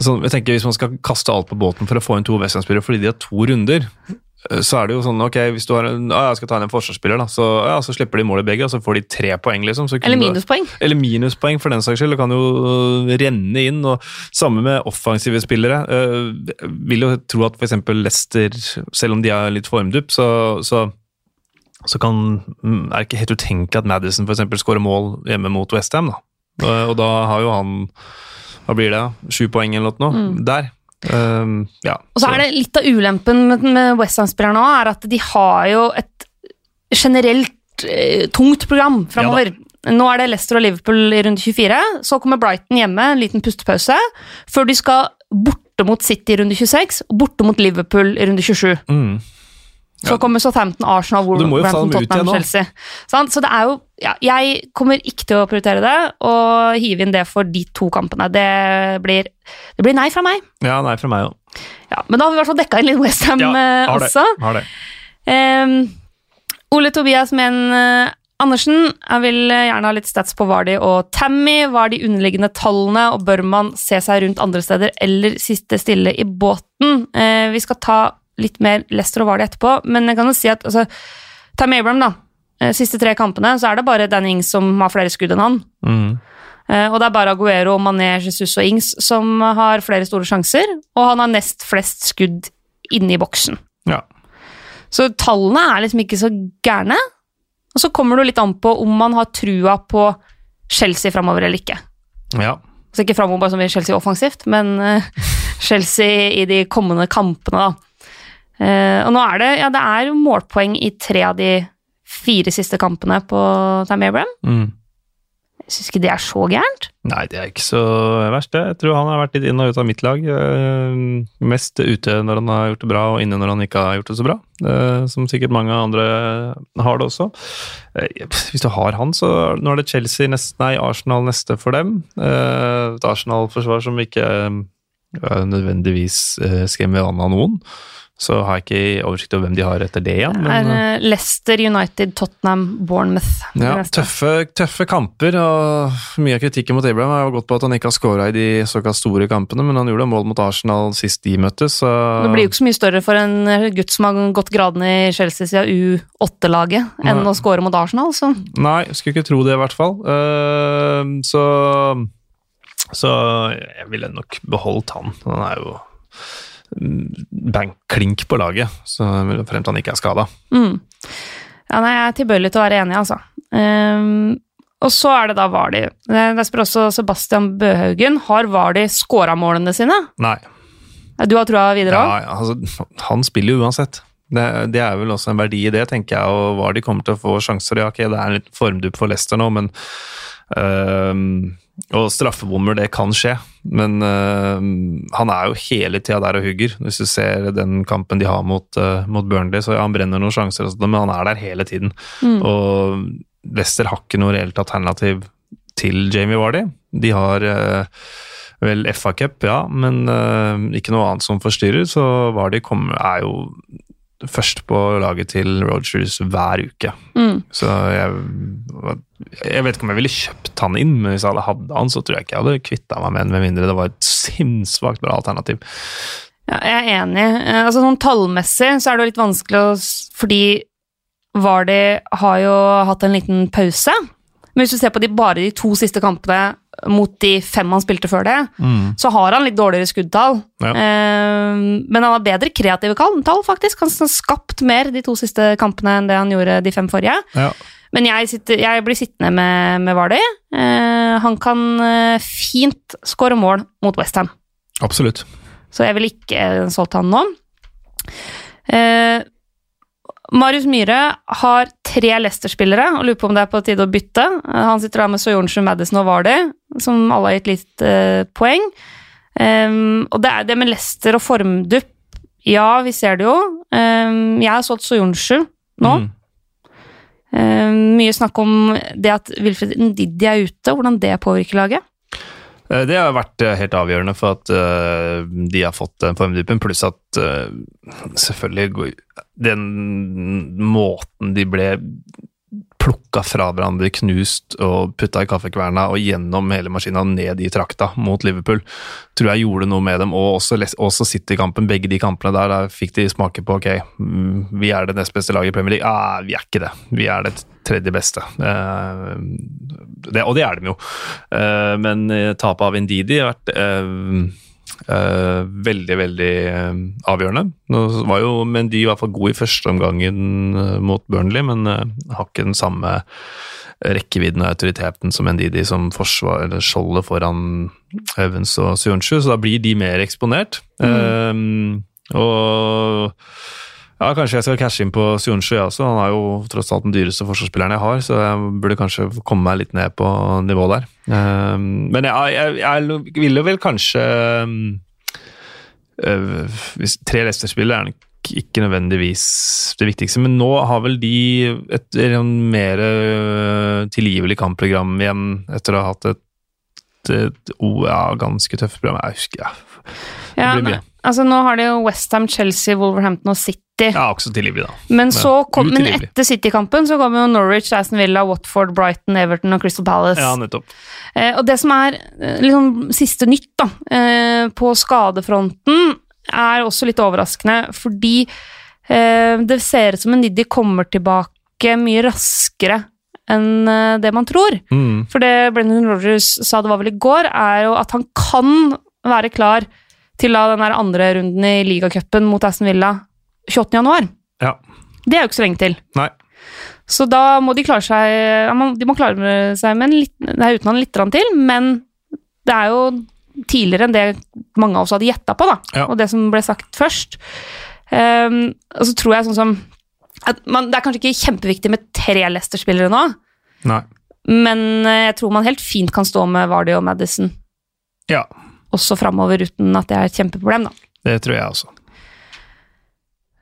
Så jeg tenker Hvis man skal kaste alt på båten for å få inn to Western-spillere fordi de har to runder, eh, så er det jo sånn ok, Hvis du har en, ah, jeg skal ta inn en forsvarsspiller, da, så, ja, så slipper de målet begge, og så får de tre poeng. liksom. Eller minuspoeng. Eller minuspoeng, for den saks skyld. Det kan jo øh, renne inn. og Samme med offensive spillere. Uh, vil jo tro at f.eks. Leicester, selv om de er litt formdupp, så, så, så kan, mm, er det ikke helt utenkelig at Madison eksempel skårer mål hjemme mot Westham. Da. Og, og da har jo han Hva blir det? Sju poeng eller noe der. Um, ja, Og så er det litt av ulempen med, med Westham-spillerne òg, er at de har jo et generelt eh, tungt program framover. Nå er det Leicester og Liverpool i runde 24. Så kommer Brighton hjemme, en liten pustepause, før de skal borte mot City i runde 26 og borte mot Liverpool i runde 27. Mm. Så Ja. kommer Southampton, Arsenal, Wolverhampton, Tottenham. Chelsea. Sånn? Så det er jo ja, Jeg kommer ikke til å prioritere det, og hive inn det for de to kampene. Det blir, det blir nei fra meg. ja, nei, fra meg òg. Ja, men da har vi i hvert fall dekka inn litt Westham Ja, eh, har det. også. Har det. Um, Ole Tobias Men eh, Andersen jeg vil gjerne ha litt stats på Vardi og Tammy. Hva er de underliggende tallene, og bør man se seg rundt andre steder eller sitte stille i båten? Eh, vi skal ta litt mer Leicester og Vardy etterpå, men jeg kan jo si at altså, Tam Abraham, da. eh, Siste tre kampene så er det bare Dan Ings som har flere skudd enn han. Mm. Eh, Og det er bare Aguero, Mané, Jesus og Ings som har flere store sjanser, og han har nest flest skudd inne i boksen. Ja. Så tallene er liksom ikke så gærne. Og så kommer det litt an på om man har trua på Chelsea framover eller ikke. ja. Så ikke framover bare som i Chelsea offensivt, men eh, Chelsea i de kommende kampene, da. Eh, og nå er det ja, det er målpoeng i tre av de fire siste kampene på Tammy Abraham. Mm. Jeg syns ikke det er så gærent. Nei, det er ikke så verst, det. Jeg tror han har vært litt inn og ut av mitt lag. Eh, mest ute når han har gjort det bra, og inne når han ikke har gjort det så bra. Eh, som sikkert mange andre har det også. Hvis du har han, så nå er det Chelsea neste, nei, Arsenal neste for dem. Et Arsenal-forsvar som ikke nødvendigvis skremmer an av noen. Så har jeg ikke oversikt over hvem de har etter det igjen. Det Men, er eh, eh, Leicester, United, Tottenham, Bournemouth. ja, tøffe, tøffe kamper, og mye av kritikken mot Abraham har jo gått på at han ikke har skåra i de såkalt store kampene, men han gjorde mål mot Arsenal sist de møttes, så Det blir jo ikke så mye større for en gutt som har gått gradene i Chelsea siden U8-laget, enn Nei. å score mot Arsenal, så Nei, skulle ikke tro det i hvert fall. Uh, så Så jeg ville nok beholdt han. Han er jo bankklink på laget, så fremt han ikke er skada. mm. Ja, nei, jeg er tilbøyelig til å være enig, altså. Um, og så er det da Vardi. Der spør også Sebastian Bøhaugen. Har Vardi scora målene sine? Nei. Du har trua videre òg? Ja, altså, han spiller jo uansett. Det, det er vel også en verdi i det, tenker jeg. Og Vardi kommer til å få sjanser Ja, ok, det er en liten formdupp for Leicester nå, men øhm, Og straffebommer, det kan skje. Men uh, han er jo hele tida der og hugger. Hvis du ser den kampen de har mot, uh, mot Burnley, så ja, han brenner noen sjanser, sånt, men han er der hele tiden. Mm. Og Leicester har ikke noe reelt alternativ til Jamie Vardy. De har eh, vel FA-cup, ja, men eh, ikke noe annet som forstyrrer, så Vardy er jo først på laget til Rogers hver uke. Mm. Så jeg, jeg vet ikke om jeg ville kjøpt han inn, men hvis alle hadde han, så tror jeg ikke jeg hadde kvitta meg med han, med mindre det var et sinnssvakt bra alternativ. Ja, jeg er enig. Eh, Altså, sånn tallmessig så er det jo litt vanskelig å Fordi Vardi har jo hatt en liten pause. Men hvis du ser på de, bare de to siste kampene mot de fem han spilte før det, så har han litt dårligere skuddtall. Ja. Eh, men han har bedre kreative tall, faktisk. Han har skapt mer de to siste kampene enn det han gjorde de fem forrige. Ja. Men jeg, sitter, jeg blir sittende med, med Vardy. Eh, han kan eh, fint skåre mål mot Westham. Absolutt. Så jeg ville ikke solgt han nå. Eh, Marius Myhre har tre Leicester-spillere og lurer på om det er på tide å bytte. Han sitter da med Soyonchu, Madison og Vardy, som alle har gitt litt eh, poeng. Um, og det er det med Leicester og formdupp. Ja, vi ser det jo. Um, jeg har solgt Soyonchu nå. Mm. Um, mye snakk om det at Wilfred Ndidi er ute, hvordan det påvirker laget. Eh, Det har vært eh, helt avgjørende for at eh, de har fått den formdypen, pluss at selvfølgelig den måten de ble plukka fra hverandre, knust og putta i kaffekverna og gjennom hele maskina ned i trakta mot Liverpool, tror jeg gjorde noe med dem. Og også, også City-kampen, begge de kampene der, der fikk de smake på ok, mm, vi er det nest beste laget i Premier League. Ah, vi er ikke det. Vi er det tredje beste. Eh, det, og det er de jo. Eh, men eh, tapet av Indidi har vært eh, veldig, veldig uh, avgjørende. Nå var jo Mendy i hvert fall god i første omgangen uh, mot Burnley, men har ikke den samme rekkevidden og autoriteten som Ndidi som forsvar, eller skjoldet foran Evans og Sionchu, så da blir de mer eksponert. Eh, og ja, kanskje jeg skal cashe inn på Sionchu, jeg også. Han er jo tross alt den dyreste forsvarsspilleren jeg har, så jeg burde kanskje komme meg litt ned på nivå der. Eh, men jeg, jeg, jeg ville vel kanskje øh, hvis Tre Leicester-spillere er nok ikke nødvendigvis det viktigste, men nå har vel de et, et mer øh, tilgivelig kampprogram igjen, etter å ha hatt et, et oh, ja, ganske tøft program. Jeg husker ja. Det blir mye. Altså Nå har de jo Westham, Chelsea, Wolverhampton og City. ja, også tilgivelig, da. Men, så kom, men etter City-kampen så kommer jo Norwich, Aston Villa, Watford, Brighton, Everton og Crystal Palace. Ja, nettopp. Eh, og det som er liksom siste nytt da, eh, på skadefronten, er også litt overraskende, fordi eh, det ser ut som en Niddy kommer tilbake mye raskere enn eh, det man tror. Mm. For det Brendan Rogers sa det var vel i går, er jo at han kan være klar til da den der andre runden i ligacupen mot Aston Villa 28. januar. Ja. Det er jo ikke så lenge til. Nei. Så da må de klare seg De må klare seg med en litt, det er uten han litt til, men det er jo tidligere enn det mange av oss hadde gjetta på, da. Ja. Og det som ble sagt først. Um, og så tror jeg sånn som man, Det er kanskje ikke kjempeviktig med tre Leicester-spillere nå, Nei. men eh, jeg tror man helt fint kan stå med Vardy og Madison Ja, også framover uten at det er et kjempeproblem, da. det tror jeg også.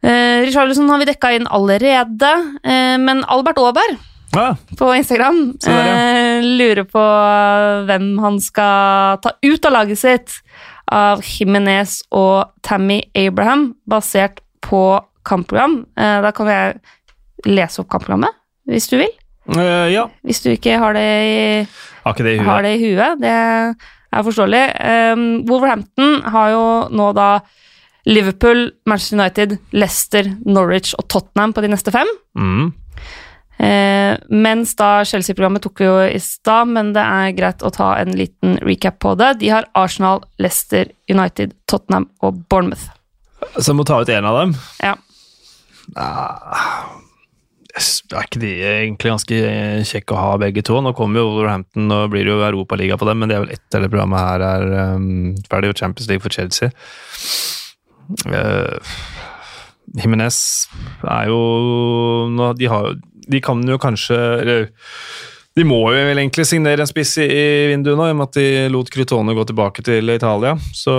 Eh, Richarlison har vi dekka inn allerede, eh, men Albert Aaberg Ja, på Instagram der, ja. eh, lurer på hvem han skal ta ut av laget sitt av Jimenez og Tammy Abraham, basert på kampprogram. Eh, da kan jeg lese opp kampprogrammet, hvis du vil. Eh, ja. Hvis du ikke har det i, har det i huet. det i huet. Det er forståelig. Um, Wolverhampton har jo nå da Liverpool, Manchester United, Leicester, Norwich og Tottenham på de neste fem. Mm. Eh, mens da Chelsea-programmet tok vi jo i stad, men det er greit å ta en liten recap på det. De har Arsenal, Leicester, United, Tottenham og Bournemouth. Så jeg må ta ut en av dem. Ja. Er ikke de egentlig ganske kjekke å ha, begge to? Nå kommer jo Wolverhampton, og blir jo Europaliga på dem, men det er vel etter det programmet her er um, ferdig, og Champions League for Chelsea. Uh, Jimenez er jo nå, de, har, de kan jo kanskje eller, De må jo vel egentlig signere en spiss i, i vinduet nå, i og med at de lot Crutone gå tilbake til Italia. Så,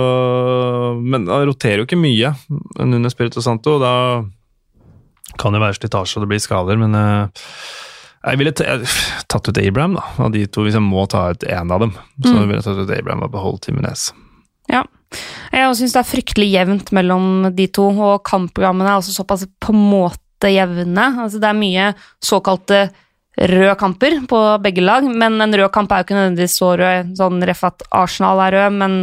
men han roterer jo ikke mye Nunes Spirito Santo. Da kan jo være slitasje og det blir skader, men eh, Jeg ville tatt ut Abraham, da, av de to, hvis jeg må ta ut én av dem. Så Mm. ville jeg tatt ut Abraham og beholdt Timinez. Ja. Jeg syns det er fryktelig jevnt mellom de to, og kampprogrammene er også såpass på en måte jevne. Altså, det er mye såkalte røde kamper på begge lag, men en rød kamp er jo ikke nødvendigvis så rød. Sånn ref at Arsenal er rød, men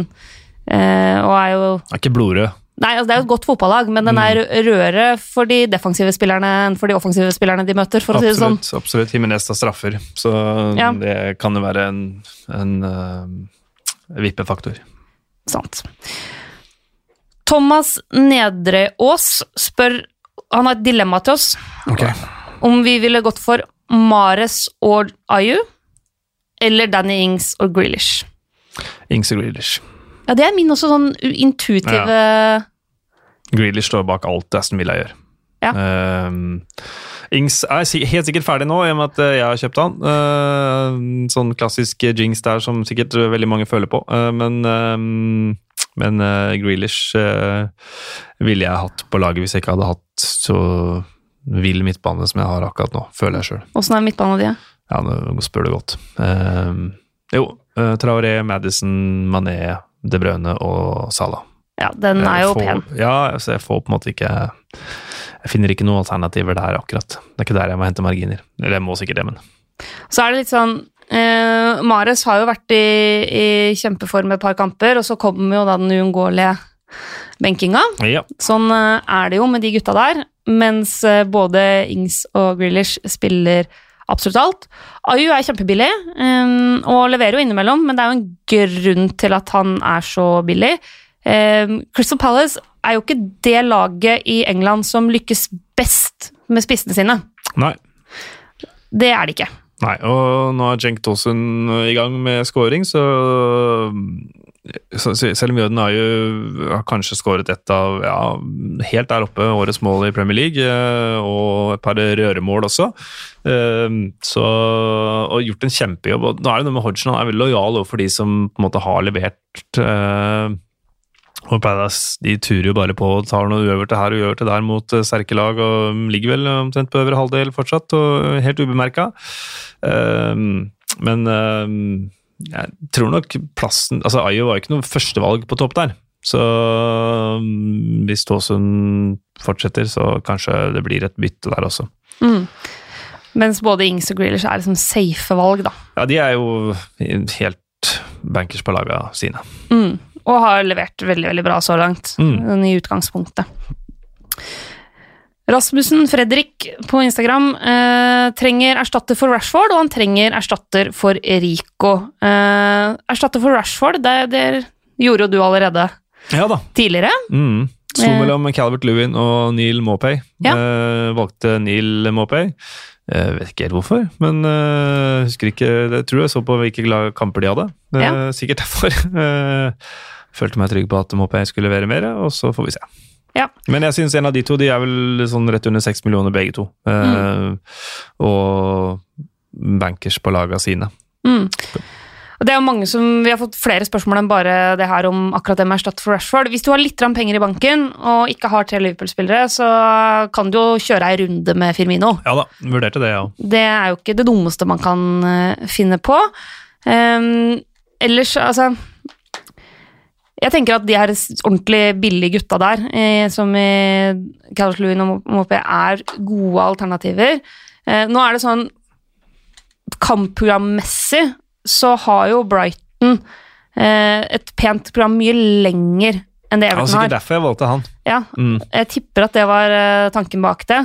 eh, Og er jo er ikke blodrød. Nei, altså, det er jo et godt fotballag, men den er rødere for de defensive spillerne enn for de offensive spillerne de møter, for å si det sånn. Absolutt. Himinez tar straffer, så Ja. det kan jo være en, en uh, vippefaktor. Sant. Thomas Nedreås spør Han har et dilemma til oss. Om vi ville gått for Mares og Ayu, eller Danny Ings og Grealish. Ings og Grealish. Ja, det er min også sånn intuitive intuitive Grealish står bak alt Aston Villa gjør. Ja. Uh, Ings er helt sikkert ferdig nå, i og med at eh, jeg har kjøpt han. Uh, sånn klassisk jinx der som sikkert veldig mange føler på. uh, men men eh, Grealish eh, ville jeg hatt på laget hvis jeg ikke hadde hatt så vill midtbane som jeg har akkurat nå, føler jeg sjøl. Åssen er midtbanen din? Ja, nå spør du godt. Jo, eh, Traoré, Madison, Mané, De Bruyne og Salah. Ja, den er jo får, pen. Ja, så jeg får på en måte ikke Jeg finner ikke noen alternativer der akkurat. Det er ikke der jeg må hente marginer. Eller jeg må sikkert det, men Så er det litt sånn eh, Mares har jo vært i, i kjempeform et par kamper, og så kommer jo da den uunngåelige benkinga. ja. Sånn eh, er det jo med de gutta der, mens eh, både Ings og Grealish spiller absolutt alt. Ayu er kjempebillig, um, og leverer jo innimellom, men det er jo en grunn til at han er så billig. Um, Crystal Palace er jo ikke det laget i England som lykkes best med spissene sine. Nei. Det er det ikke. Nei, og nå er Jenk Tosun i gang med scoring, så, Selv om Jøden har jo har kanskje skåret et av ja, helt der oppe årets mål i Premier League, eh, og et par røremål også, eh, så, og gjort en kjempejobb. og Nå er det noe med Hodgson, han er veldig lojal overfor de som på en måte har levert. eh, og Palace de turer jo bare på og tar noe uøvert her og uøvert der mot sterke lag, og ligger vel omtrent på øvre halvdel fortsatt, og helt ubemerka. Men jeg tror nok plassen Altså, Ayo var ikke noe førstevalg på topp der. Så um, hvis Tåsund fortsetter, så kanskje det blir et bytte der også. Mm. Mens både Ings og Grealish er liksom safe valg, da. Ja, de er jo helt bankers på laga sine. Mm. Og har levert veldig veldig bra så langt, Mm. i utgangspunktet. Rasmussen Fredrik på Instagram eh, trenger erstatter for Rashford, og han trenger erstatter for Rico. Eh, erstatter for Rashford, det, det gjorde jo du allerede Ja da. tidligere. Mm. Sto Eh. mellom Calvert Lewin og Neil Maupay. Ja. Eh, valgte Neil Maupay. Jeg vet ikke helt hvorfor, men uh, husker ikke Jeg tror jeg så på hvilke kamper de hadde. Eh, Ja. Sikkert derfor. Eh, følte meg trygg på at Maupay skulle levere mer, og så får vi se. Ja. Men jeg syns en av de to de er vel sånn rett under seks millioner begge to. Eh, Og bankers på laga sine. Mm. Og det er jo mange som, Vi har fått flere spørsmål enn bare det her om akkurat det med erstatt for Rashford. Hvis du har litt penger i banken og ikke har tre Liverpool-spillere, så kan du jo kjøre ei runde med Firmino. Ja da, vurderte det, ja. Det er jo ikke det dummeste man kan eh, finne på. Um, ellers, altså Jeg tenker at de her ordentlig billige gutta der, eh, som i Calvert Lewin og Mopé, er gode alternativer. Eh, nå er det sånn Kampprogrammessig så har jo Brighton eh, et pent program mye lenger enn det Everton har. Det var sikkert derfor jeg valgte han. Ja, Mm. jeg tipper at det var eh, tanken bak det.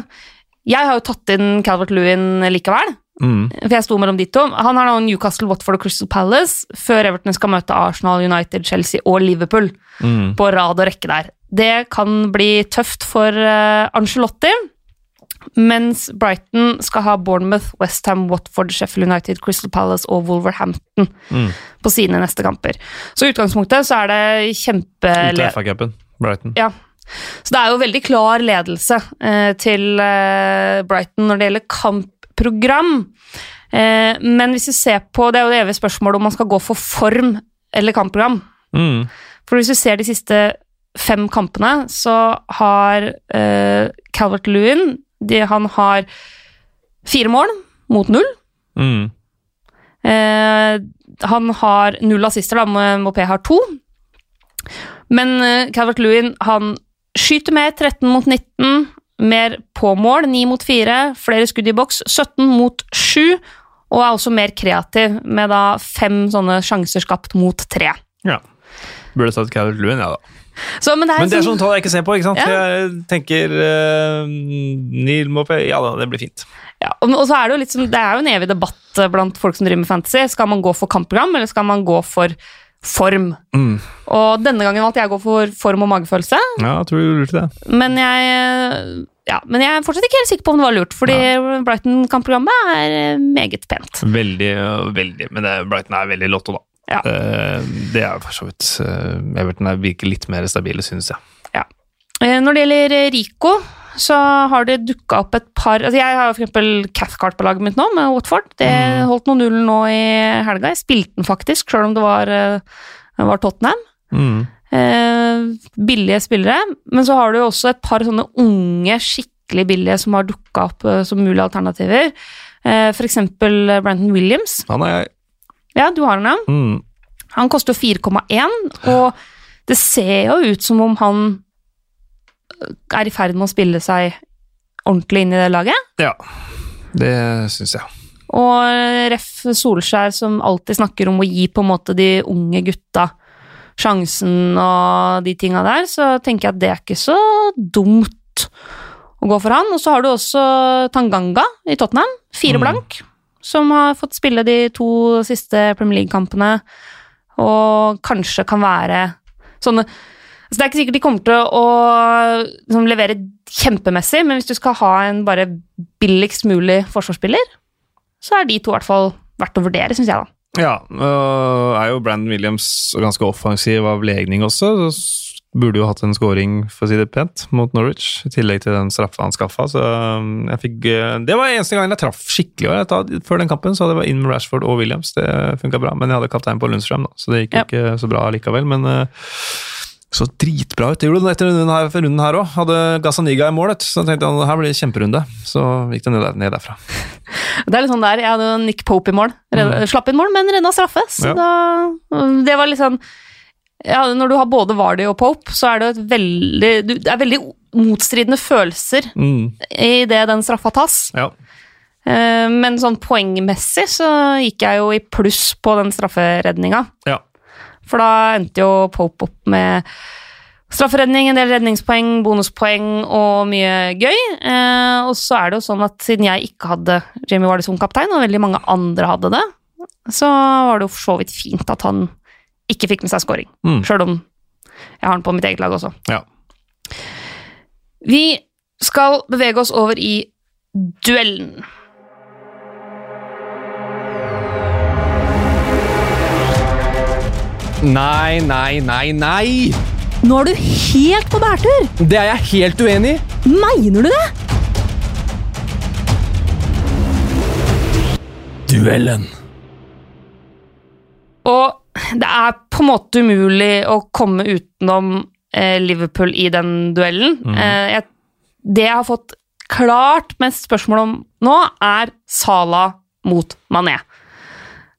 Jeg har jo tatt inn Calvert Lewin likevel, Mm. for jeg sto mellom de to. Han har nå Newcastle, Watford og Crystal Palace, før Everton skal møte Arsenal, United, Chelsea og Liverpool Mm. på rad og rekke der. Det kan bli tøft for uh, Angelotti, mens Brighton skal ha Bournemouth, Westham, Watford, Sheffield United, Crystal Palace og Wolverhampton Mm. på sine neste kamper. Så i utgangspunktet så er det kjempe... Ut av FA-cupen. Brighton. Ja. Så det er jo veldig klar ledelse eh, til eh, Brighton når det gjelder kampprogram. Eh, men hvis du ser på Det er jo det evige spørsmålet om man skal gå for form eller kampprogram. Mm. For hvis du ser de siste fem kampene, så har eh, Calvert Lewin de, Han har fire mål, mot null. Mm. Eh, han har null assister, da, Mopé har to. Men eh, Calvert Lewin han skyter mer, 13 mot 19. Mer på mål, 9 mot 4. Flere skudd i boks, 17 mot 7. Og er også mer kreativ, med da fem sånne sjanser skapt mot tre. Ja. Burde satt Calvert Lewin, ja da. Så, men det er, Men det er sånn- tall jeg ikke ser på, ikke sant? Ja. Jeg tenker uh, Neil Mopé Ja da, det blir fint. Ja, og og så er det jo litt sånn, det er jo en evig debatt eh, blant folk som driver med fantasy. Skal man gå for kampprogram, eller skal man gå for form? Mm. Og denne gangen valgte jeg å gå for form og magefølelse, Ja, jeg tror du lurte det. men jeg, eh, ja, men jeg er fortsatt ikke helt sikker på om det var lurt, fordi Brighton-kampprogrammet er eh, meget pent. Veldig, øh, veldig. Men det, Brighton er veldig lotto, da. Ja. Eh, det er for så vidt uh, Everton er virker litt mer stabile, synes jeg. Ja. Når det gjelder eh, Rico, så har det dukka opp et par altså Jeg har eksempel Cathcart på laget mitt nå, med Watford. Det Mm. holdt noen null nå i helga. Jeg spilte den faktisk, sjøl om det var, eh, var Tottenham. Mm. Eh, billige spillere. Men så har du jo også et par sånne unge, skikkelig billige som har dukka opp eh, som mulige alternativer. Eh, eksempel eh, Brandon Williams. Han er jeg. Ja, du har han, ja. Mm. Han koster 4,1, og det ser jo ut som om han er i ferd med å spille seg ordentlig inn i det laget. Ja, det syns jeg. Og Ref Solskjær som alltid snakker om å gi på en måte de unge gutta sjansen og de tinga der, så tenker jeg at det er ikke så dumt å gå for han. Og så har du også Tanganga i Tottenham, fire Mm. som har fått spille de to siste Premier League-kampene, og kanskje kan være sånne så Det er ikke sikkert de kommer til å liksom, levere kjempemessig, men hvis du skal ha en bare billigst mulig forsvarsspiller, så er de to i hvert fall verdt å vurdere, syns jeg, da. Ja, øh, er jo Brandon Williams ganske offensiv av legning også. Så burde jo hatt en scoring, for å si det pent, mot Norwich. I tillegg til den straffa han skaffa. Så øh, jeg fikk øh, Det var eneste gangen jeg traff skikkelig. jeg tatt, Før den kampen så jeg vært inn med Rashford og Williams. Det funka bra. Men jeg hadde kaptein på Lundstrøm, da, så det gikk jo Ja. ikke så bra likevel. Men øh, så dritbra ut. Det gjorde det etter denne runden her òg. Hadde Gazaniga i mål, så tenkte jeg at her blir det kjemperunde. Så gikk det ned, derfra. Det er litt sånn der, Jeg hadde Nick Pope i mål. Redda, Slapp inn mål, men redda straffe. Så Ja. da Det var litt sånn ja, Når du har både Vardy og Pope, så er det et veldig Det er veldig motstridende følelser Mm, i det den straffa tas. ja. Eh, Men sånn poengmessig så gikk jeg jo i pluss på den strafferedninga. ja. For da endte jo Pope opp med strafferedning, en del redningspoeng, bonuspoeng og mye gøy. Eh, og så er det jo sånn at siden jeg ikke hadde Jamie Wardy som kaptein, og veldig mange andre hadde det, så var det jo for så vidt fint at han ikke fikk med seg scoring. Mm. Sjøl om jeg har den på mitt eget lag også. ja. Vi skal bevege oss over i duellen. Nei, nei, nei, nei! Nå er du helt på bærtur! Det er jeg helt uenig i. Mener du det? Duellen. Og det er på en måte umulig å komme utenom eh, Liverpool i den duellen. Eh, jeg, det jeg har fått klart mest spørsmål om nå, er Sala mot Mané.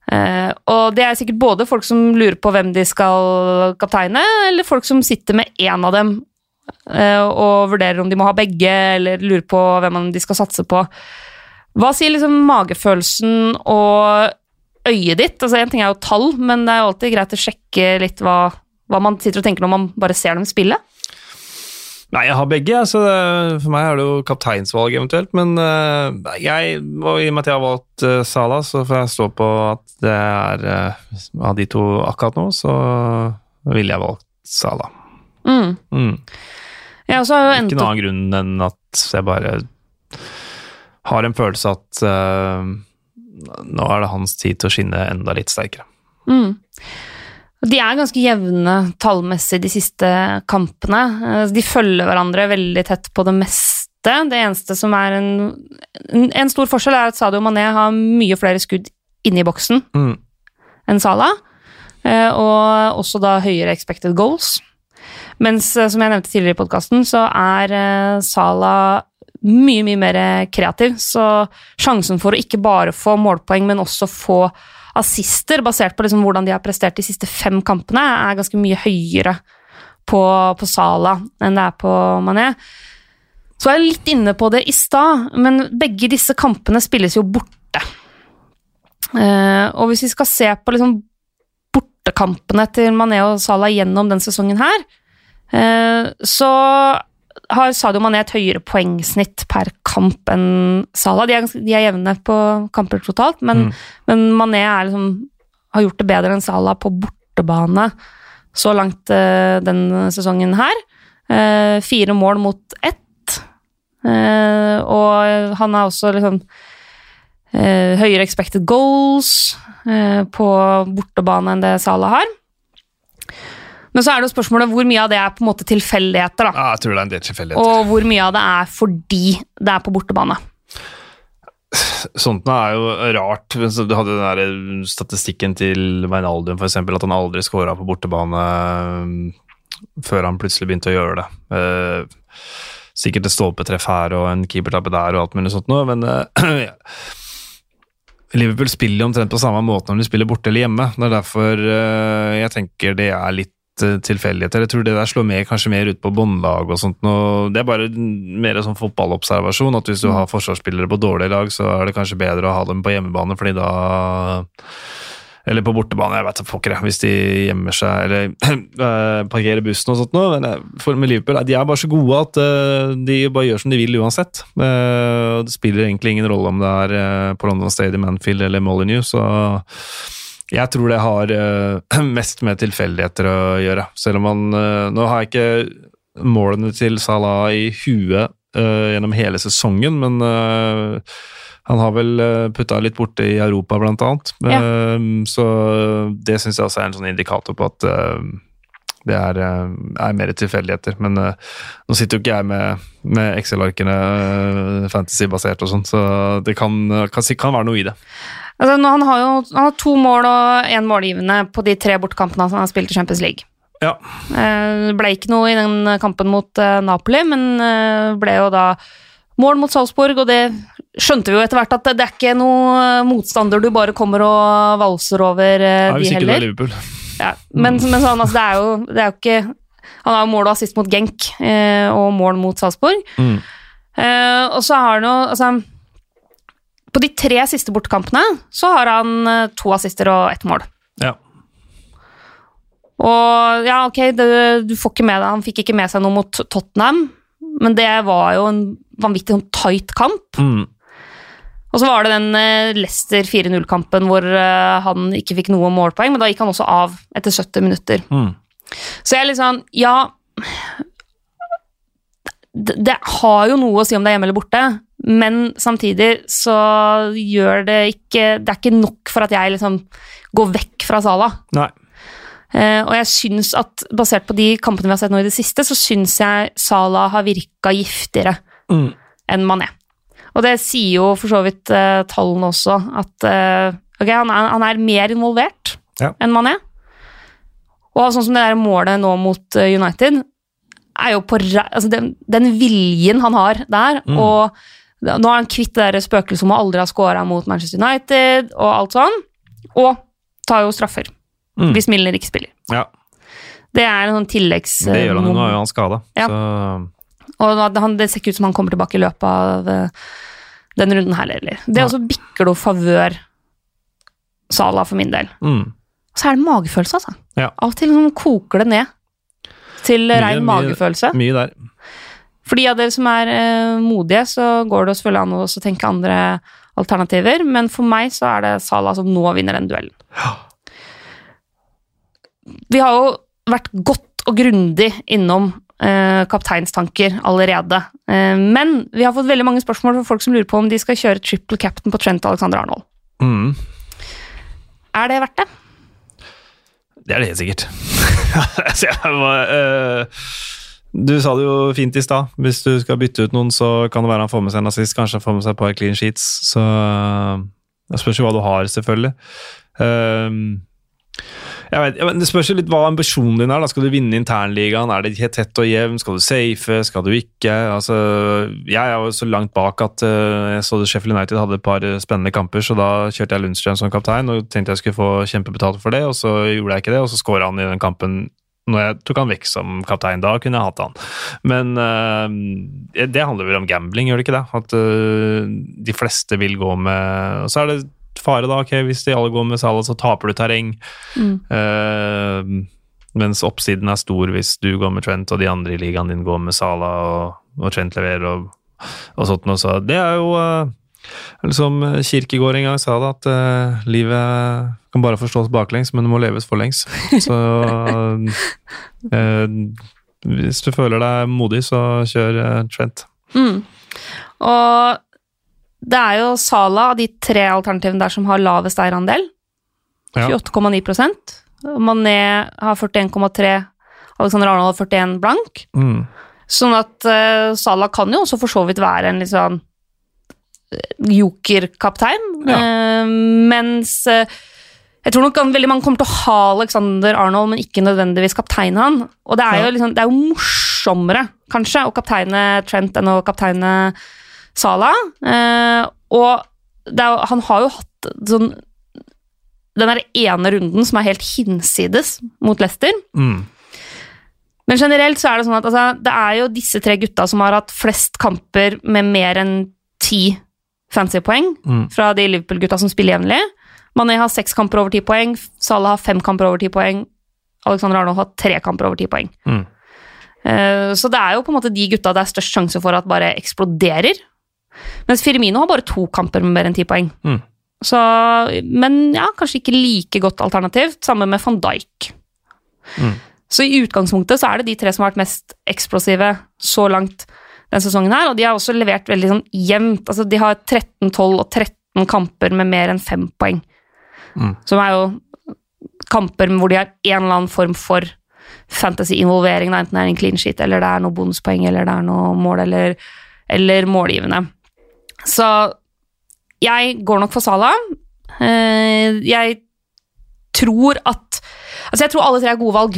Eh, og det er sikkert både folk som lurer på hvem de skal kapteine, eller folk som sitter med én av dem uh, og vurderer om de må ha begge, eller lurer på hvem de skal satse på. Hva sier liksom magefølelsen og øyet ditt? Altså En ting er jo tall, men det er jo alltid greit å sjekke litt hva, hva man sitter og tenker når man bare ser dem spille. Nei, jeg har begge, så for meg er det jo kapteinsvalg eventuelt. Men eh, jeg, og i og med at jeg har valgt uh, Sala, så får jeg stå på at det er eh, av de to akkurat nå, så ville jeg valgt Sala. Mm. Mm. Ja, også har jo Ikke noen annen grunn enn at jeg bare har en følelse at uh, nå er det hans tid til å skinne enda litt sterkere. mm. De er ganske jevne tallmessig de siste kampene. Eh, De følger hverandre veldig tett på det meste. Det eneste som er en, en- stor forskjell, er at Sadio Mané har mye flere skudd inni boksen Mm. enn Salah, eh, og også da høyere expected goals. Mens, eh, som jeg nevnte tidligere i podkasten, så er Salah mye, mye mer kreativ. Så sjansen for å ikke bare få målpoeng, men også få assister, basert på liksom hvordan de har prestert de siste fem kampene, er ganske mye høyere på, på Sala enn det er på Mané. Så er jeg litt inne på det i stad, men begge disse kampene spilles jo borte. Eh, og hvis vi skal se på liksom bortekampene til Mané og Salah gjennom den sesongen her, eh, så har Sadio Mané et høyere poengsnitt per kamp enn Salah. De er, de er jevne på kamper totalt, men, men Mané liksom, har gjort det bedre enn Salah på bortebane så langt uh, den sesongen her. Uh, fire mål mot ett. Uh, og han er også liksom eh, høyere expected goals eh, på bortebane enn det Salah har. Men så er det jo spørsmålet hvor mye av det er på en måte tilfeldigheter, da. Ja, jeg tror det er en del tilfeldigheter. Og hvor mye av det er fordi det er på bortebane. Sånt er jo rart. Du hadde den der statistikken til Wijnaldum, eksempel, at han aldri scora på bortebane øh, før han plutselig begynte å gjøre det. Eh, sikkert et stolpetreff her og en keepertabbe der og alt mulig sånt noe, men eh, Liverpool spiller omtrent på samme måte når de spiller borte eller hjemme. Det er derfor eh, jeg tenker det er litt eh, tilfeldigheter. Jeg tror det der slår mer, kanskje mer ut på båndlag og sånt. Og det er bare mer sånn fotballobservasjon, at hvis du har forsvarsspillere på dårlige lag, så er det kanskje bedre å ha dem på hjemmebane, fordi da eller på bortebane, jeg vet pokker, hvis de gjemmer seg eller øh, parkerer bussen og sånt noe. Men for med Liverpool, de er bare så gode at øh, de bare gjør som de vil uansett. Eh, og det spiller egentlig ingen rolle om det er øh, på London Stadium, Manfield eller Molyneux. Så jeg tror det har uh, mest med tilfeldigheter å gjøre. Selv om han uh, Nå har jeg ikke målene til Salah i huet uh, gjennom hele sesongen, men eh, han har vel putta litt borte i Europa, blant annet. Ja. Eh, så det syns jeg også er en sånn indikator på at eh, det er, eh, er mer tilfeldigheter. Men uh, nå sitter jo ikke jeg med, med Excel-arkene uh, fantasy-basert og sånn, så det kan, kan, kan være noe i det. Altså, han har jo han har to mål og én målgivende på de tre bortekampene han har spilt i Champions League. Ja. Eh, Det ble ikke noe i den kampen mot eh, Napoli, men eh, ble jo da mål mot Salzburg, og det skjønte vi jo etter hvert at det er ikke noe eh, motstander du bare kommer og valser over, Nei, de ikke du er heller. Liverpool. Ja, men, men sånn, altså, det, er jo, det er jo ikke Han har jo mål og assist mot Genk og mål mot Salzburg. Mm. Og så har han jo altså, På de tre siste bortekampene så har han eh, to assister og ett mål. Ja. Og ja, ok, det, du får ikke med deg, han fikk ikke med seg noe mot Tottenham, men det var jo en vanvittig sånn tight kamp. Mm. Og så var det den eh, Leicester 4-0-kampen hvor eh, han ikke fikk noe målpoeng, men da gikk han også av etter 70 minutter. Mm. Så jeg er litt sånn, ja det, det har jo noe å si om det er hjemme eller borte, men samtidig så gjør det ikke Det er ikke nok for at jeg liksom går vekk fra Sala. Nei. Uh, og jeg syns at, basert på de kampene vi har sett nå i det siste, så syns jeg Sala har virka giftigere Mm. enn Mané. Og det sier jo for så vidt uh, tallene også, at uh, ok, han, er, han er mer involvert Ja. enn Mané. Og sånn som det der målet nå mot United, er jo på altså den, den viljen han har der, Mm. og nå er han kvitt det spøkelset om å aldri ha scora mot Manchester United og alt sånn, og tar jo straffer. Mm. Hvis Milner ikke spiller. Ja, Det er en sånn tilleggs... det gjør han jo. Nå er jo han skada. Ja. Og han, det ser ikke ut som han kommer tilbake i løpet av eh, den runden her heller. Det Nei. også bikker det favør Sala for min del. Mm. Så er det magefølelse, altså. Ja. Av og til liksom koker det ned til Mye- rein mye- magefølelse. Mye der. For de av dere som er eh, modige, så går det selvfølgelig an å også tenke andre alternativer, men for meg så er det Sala som nå vinner den duellen. Vi har jo vært godt og grundig innom eh, kapteinstanker allerede, eh, men vi har fått veldig mange spørsmål fra folk som lurer på om de skal kjøre triple captain på Trent Alexander Arnold. Mm. Er det verdt det? Det er det helt sikkert. Altså, jeg var, eh, du sa det jo fint i stad. Hvis du skal bytte ut noen, så kan det være han får med seg en nazist. kanskje han får med seg et par clean sheets. Så eh, det spørs jo hva du har, selvfølgelig. Eh, Jeg vet, men Det spørs jo litt hva ambisjonen din er. da. Skal du vinne internligaen? Er det helt tett og jevn? Skal du safe? Skal du ikke? Altså, jeg er jo så langt bak at uh, jeg så Sheffield United hadde et par spennende kamper, så da kjørte jeg Lundstrøm som kaptein og tenkte jeg skulle få kjempebetalt for det, og så gjorde jeg ikke det, og så skåra han i den kampen når jeg tok han vekk som kaptein. Da kunne jeg hatt han. Men uh, det handler vel om gambling, gjør det ikke det? At uh, de fleste vil gå med Og så er det fare, da. ok, Hvis de alle går med Salah, så taper du terreng. Mm. Uh, mens oppsiden er stor hvis du går med Trent, og de andre i ligaen din går med Salah, og, og Trent leverer og, og sånt noe. Så det er jo uh, som Kirkegård en gang sa det, at uh, livet kan bare forstås baklengs, men det må leves forlengs. Så hvis du føler deg modig, så kjør Trent. Mm. Og det er jo Sala av de tre alternativene der som har lavest eierandel. 28,9% Mané har 41,3 Alexander Arnold har 41 blank. Mm. Sånn at uh, Sala kan jo også for så vidt være en litt sånn eh, jokerkaptein. Ja. Uh, mens uh, jeg tror nok veldig mange kommer til å ha Alexander Arnold, men ikke nødvendigvis kapteine han. Og det er jo, liksom, det er jo morsommere, kanskje, å kapteine Trent enn å kapteine Salah. Eh, og er, han har jo hatt sånn Den der ene runden som er helt hinsides mot Leicester. Mm. Men generelt så er det sånn at altså, det er jo disse tre gutta som har hatt flest kamper med mer enn ti fancy poeng mm. fra de Liverpool-gutta som spiller jevnlig. Mané har seks kamper over ti poeng, Salah har fem kamper over ti poeng, Alexander Arnold har tre kamper over ti poeng. Mm. Uh, så det er jo på en måte de gutta det er størst sjanse for at bare eksploderer. Mens Firmino har bare to kamper med mer enn ti poeng. Mm. Så, men ja, kanskje ikke like godt alternativt. Sammen med van Dijk. Mm. Så i utgangspunktet så er det de tre som har vært mest eksplosive så langt denne sesongen her, og de har også levert veldig sånn jevnt. Altså, de har 13, 12 og 13 kamper med mer enn fem poeng. Mm. Som er jo kamper hvor de har en eller annen form for fantasy-involvering, enten det er en clean sheet, eller det er noe bonuspoeng, eller det er noe mål, eller, eller målgivende. Så jeg går nok for Sala. Eh, jeg tror at Altså, jeg tror alle tre er gode valg.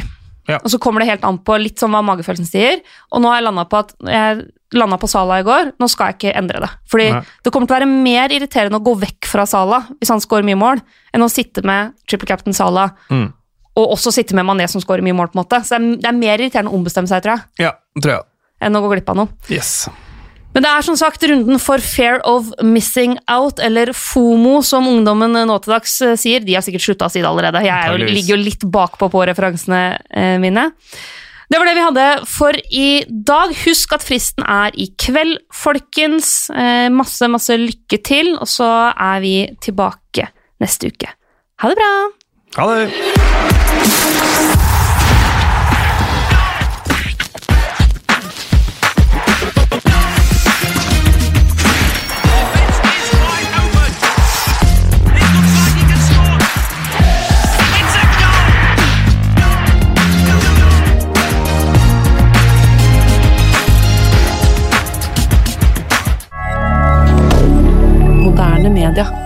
Ja. Og så kommer det helt an på litt som hva magefølelsen sier. Og nå har jeg landa på at jeg landa på Sala i går. Nå skal jeg ikke endre det. Fordi Nei. det kommer til å være mer irriterende å gå vekk fra Sala hvis han scorer mye mål, enn å sitte med triple captain Sala. Mm. Og også sitte med Mané som scorer mye mål. på en måte. Så det er, det er mer irriterende å ombestemme seg, tror jeg. Ja, tror jeg. Enn å gå glipp av noe. Yes. Men det er som sagt runden for Fair of Missing Out, eller FOMO, som ungdommen nå til dags eh, sier. De har sikkert slutta å si det allerede. Jeg jo, ligger jo litt bakpå på referansene eh, mine. Det var det vi hadde for i dag. Husk at fristen er i kveld, folkens. Eh, masse, masse lykke til, og så er vi tilbake neste uke. Ha det bra! Ha det! milliardaire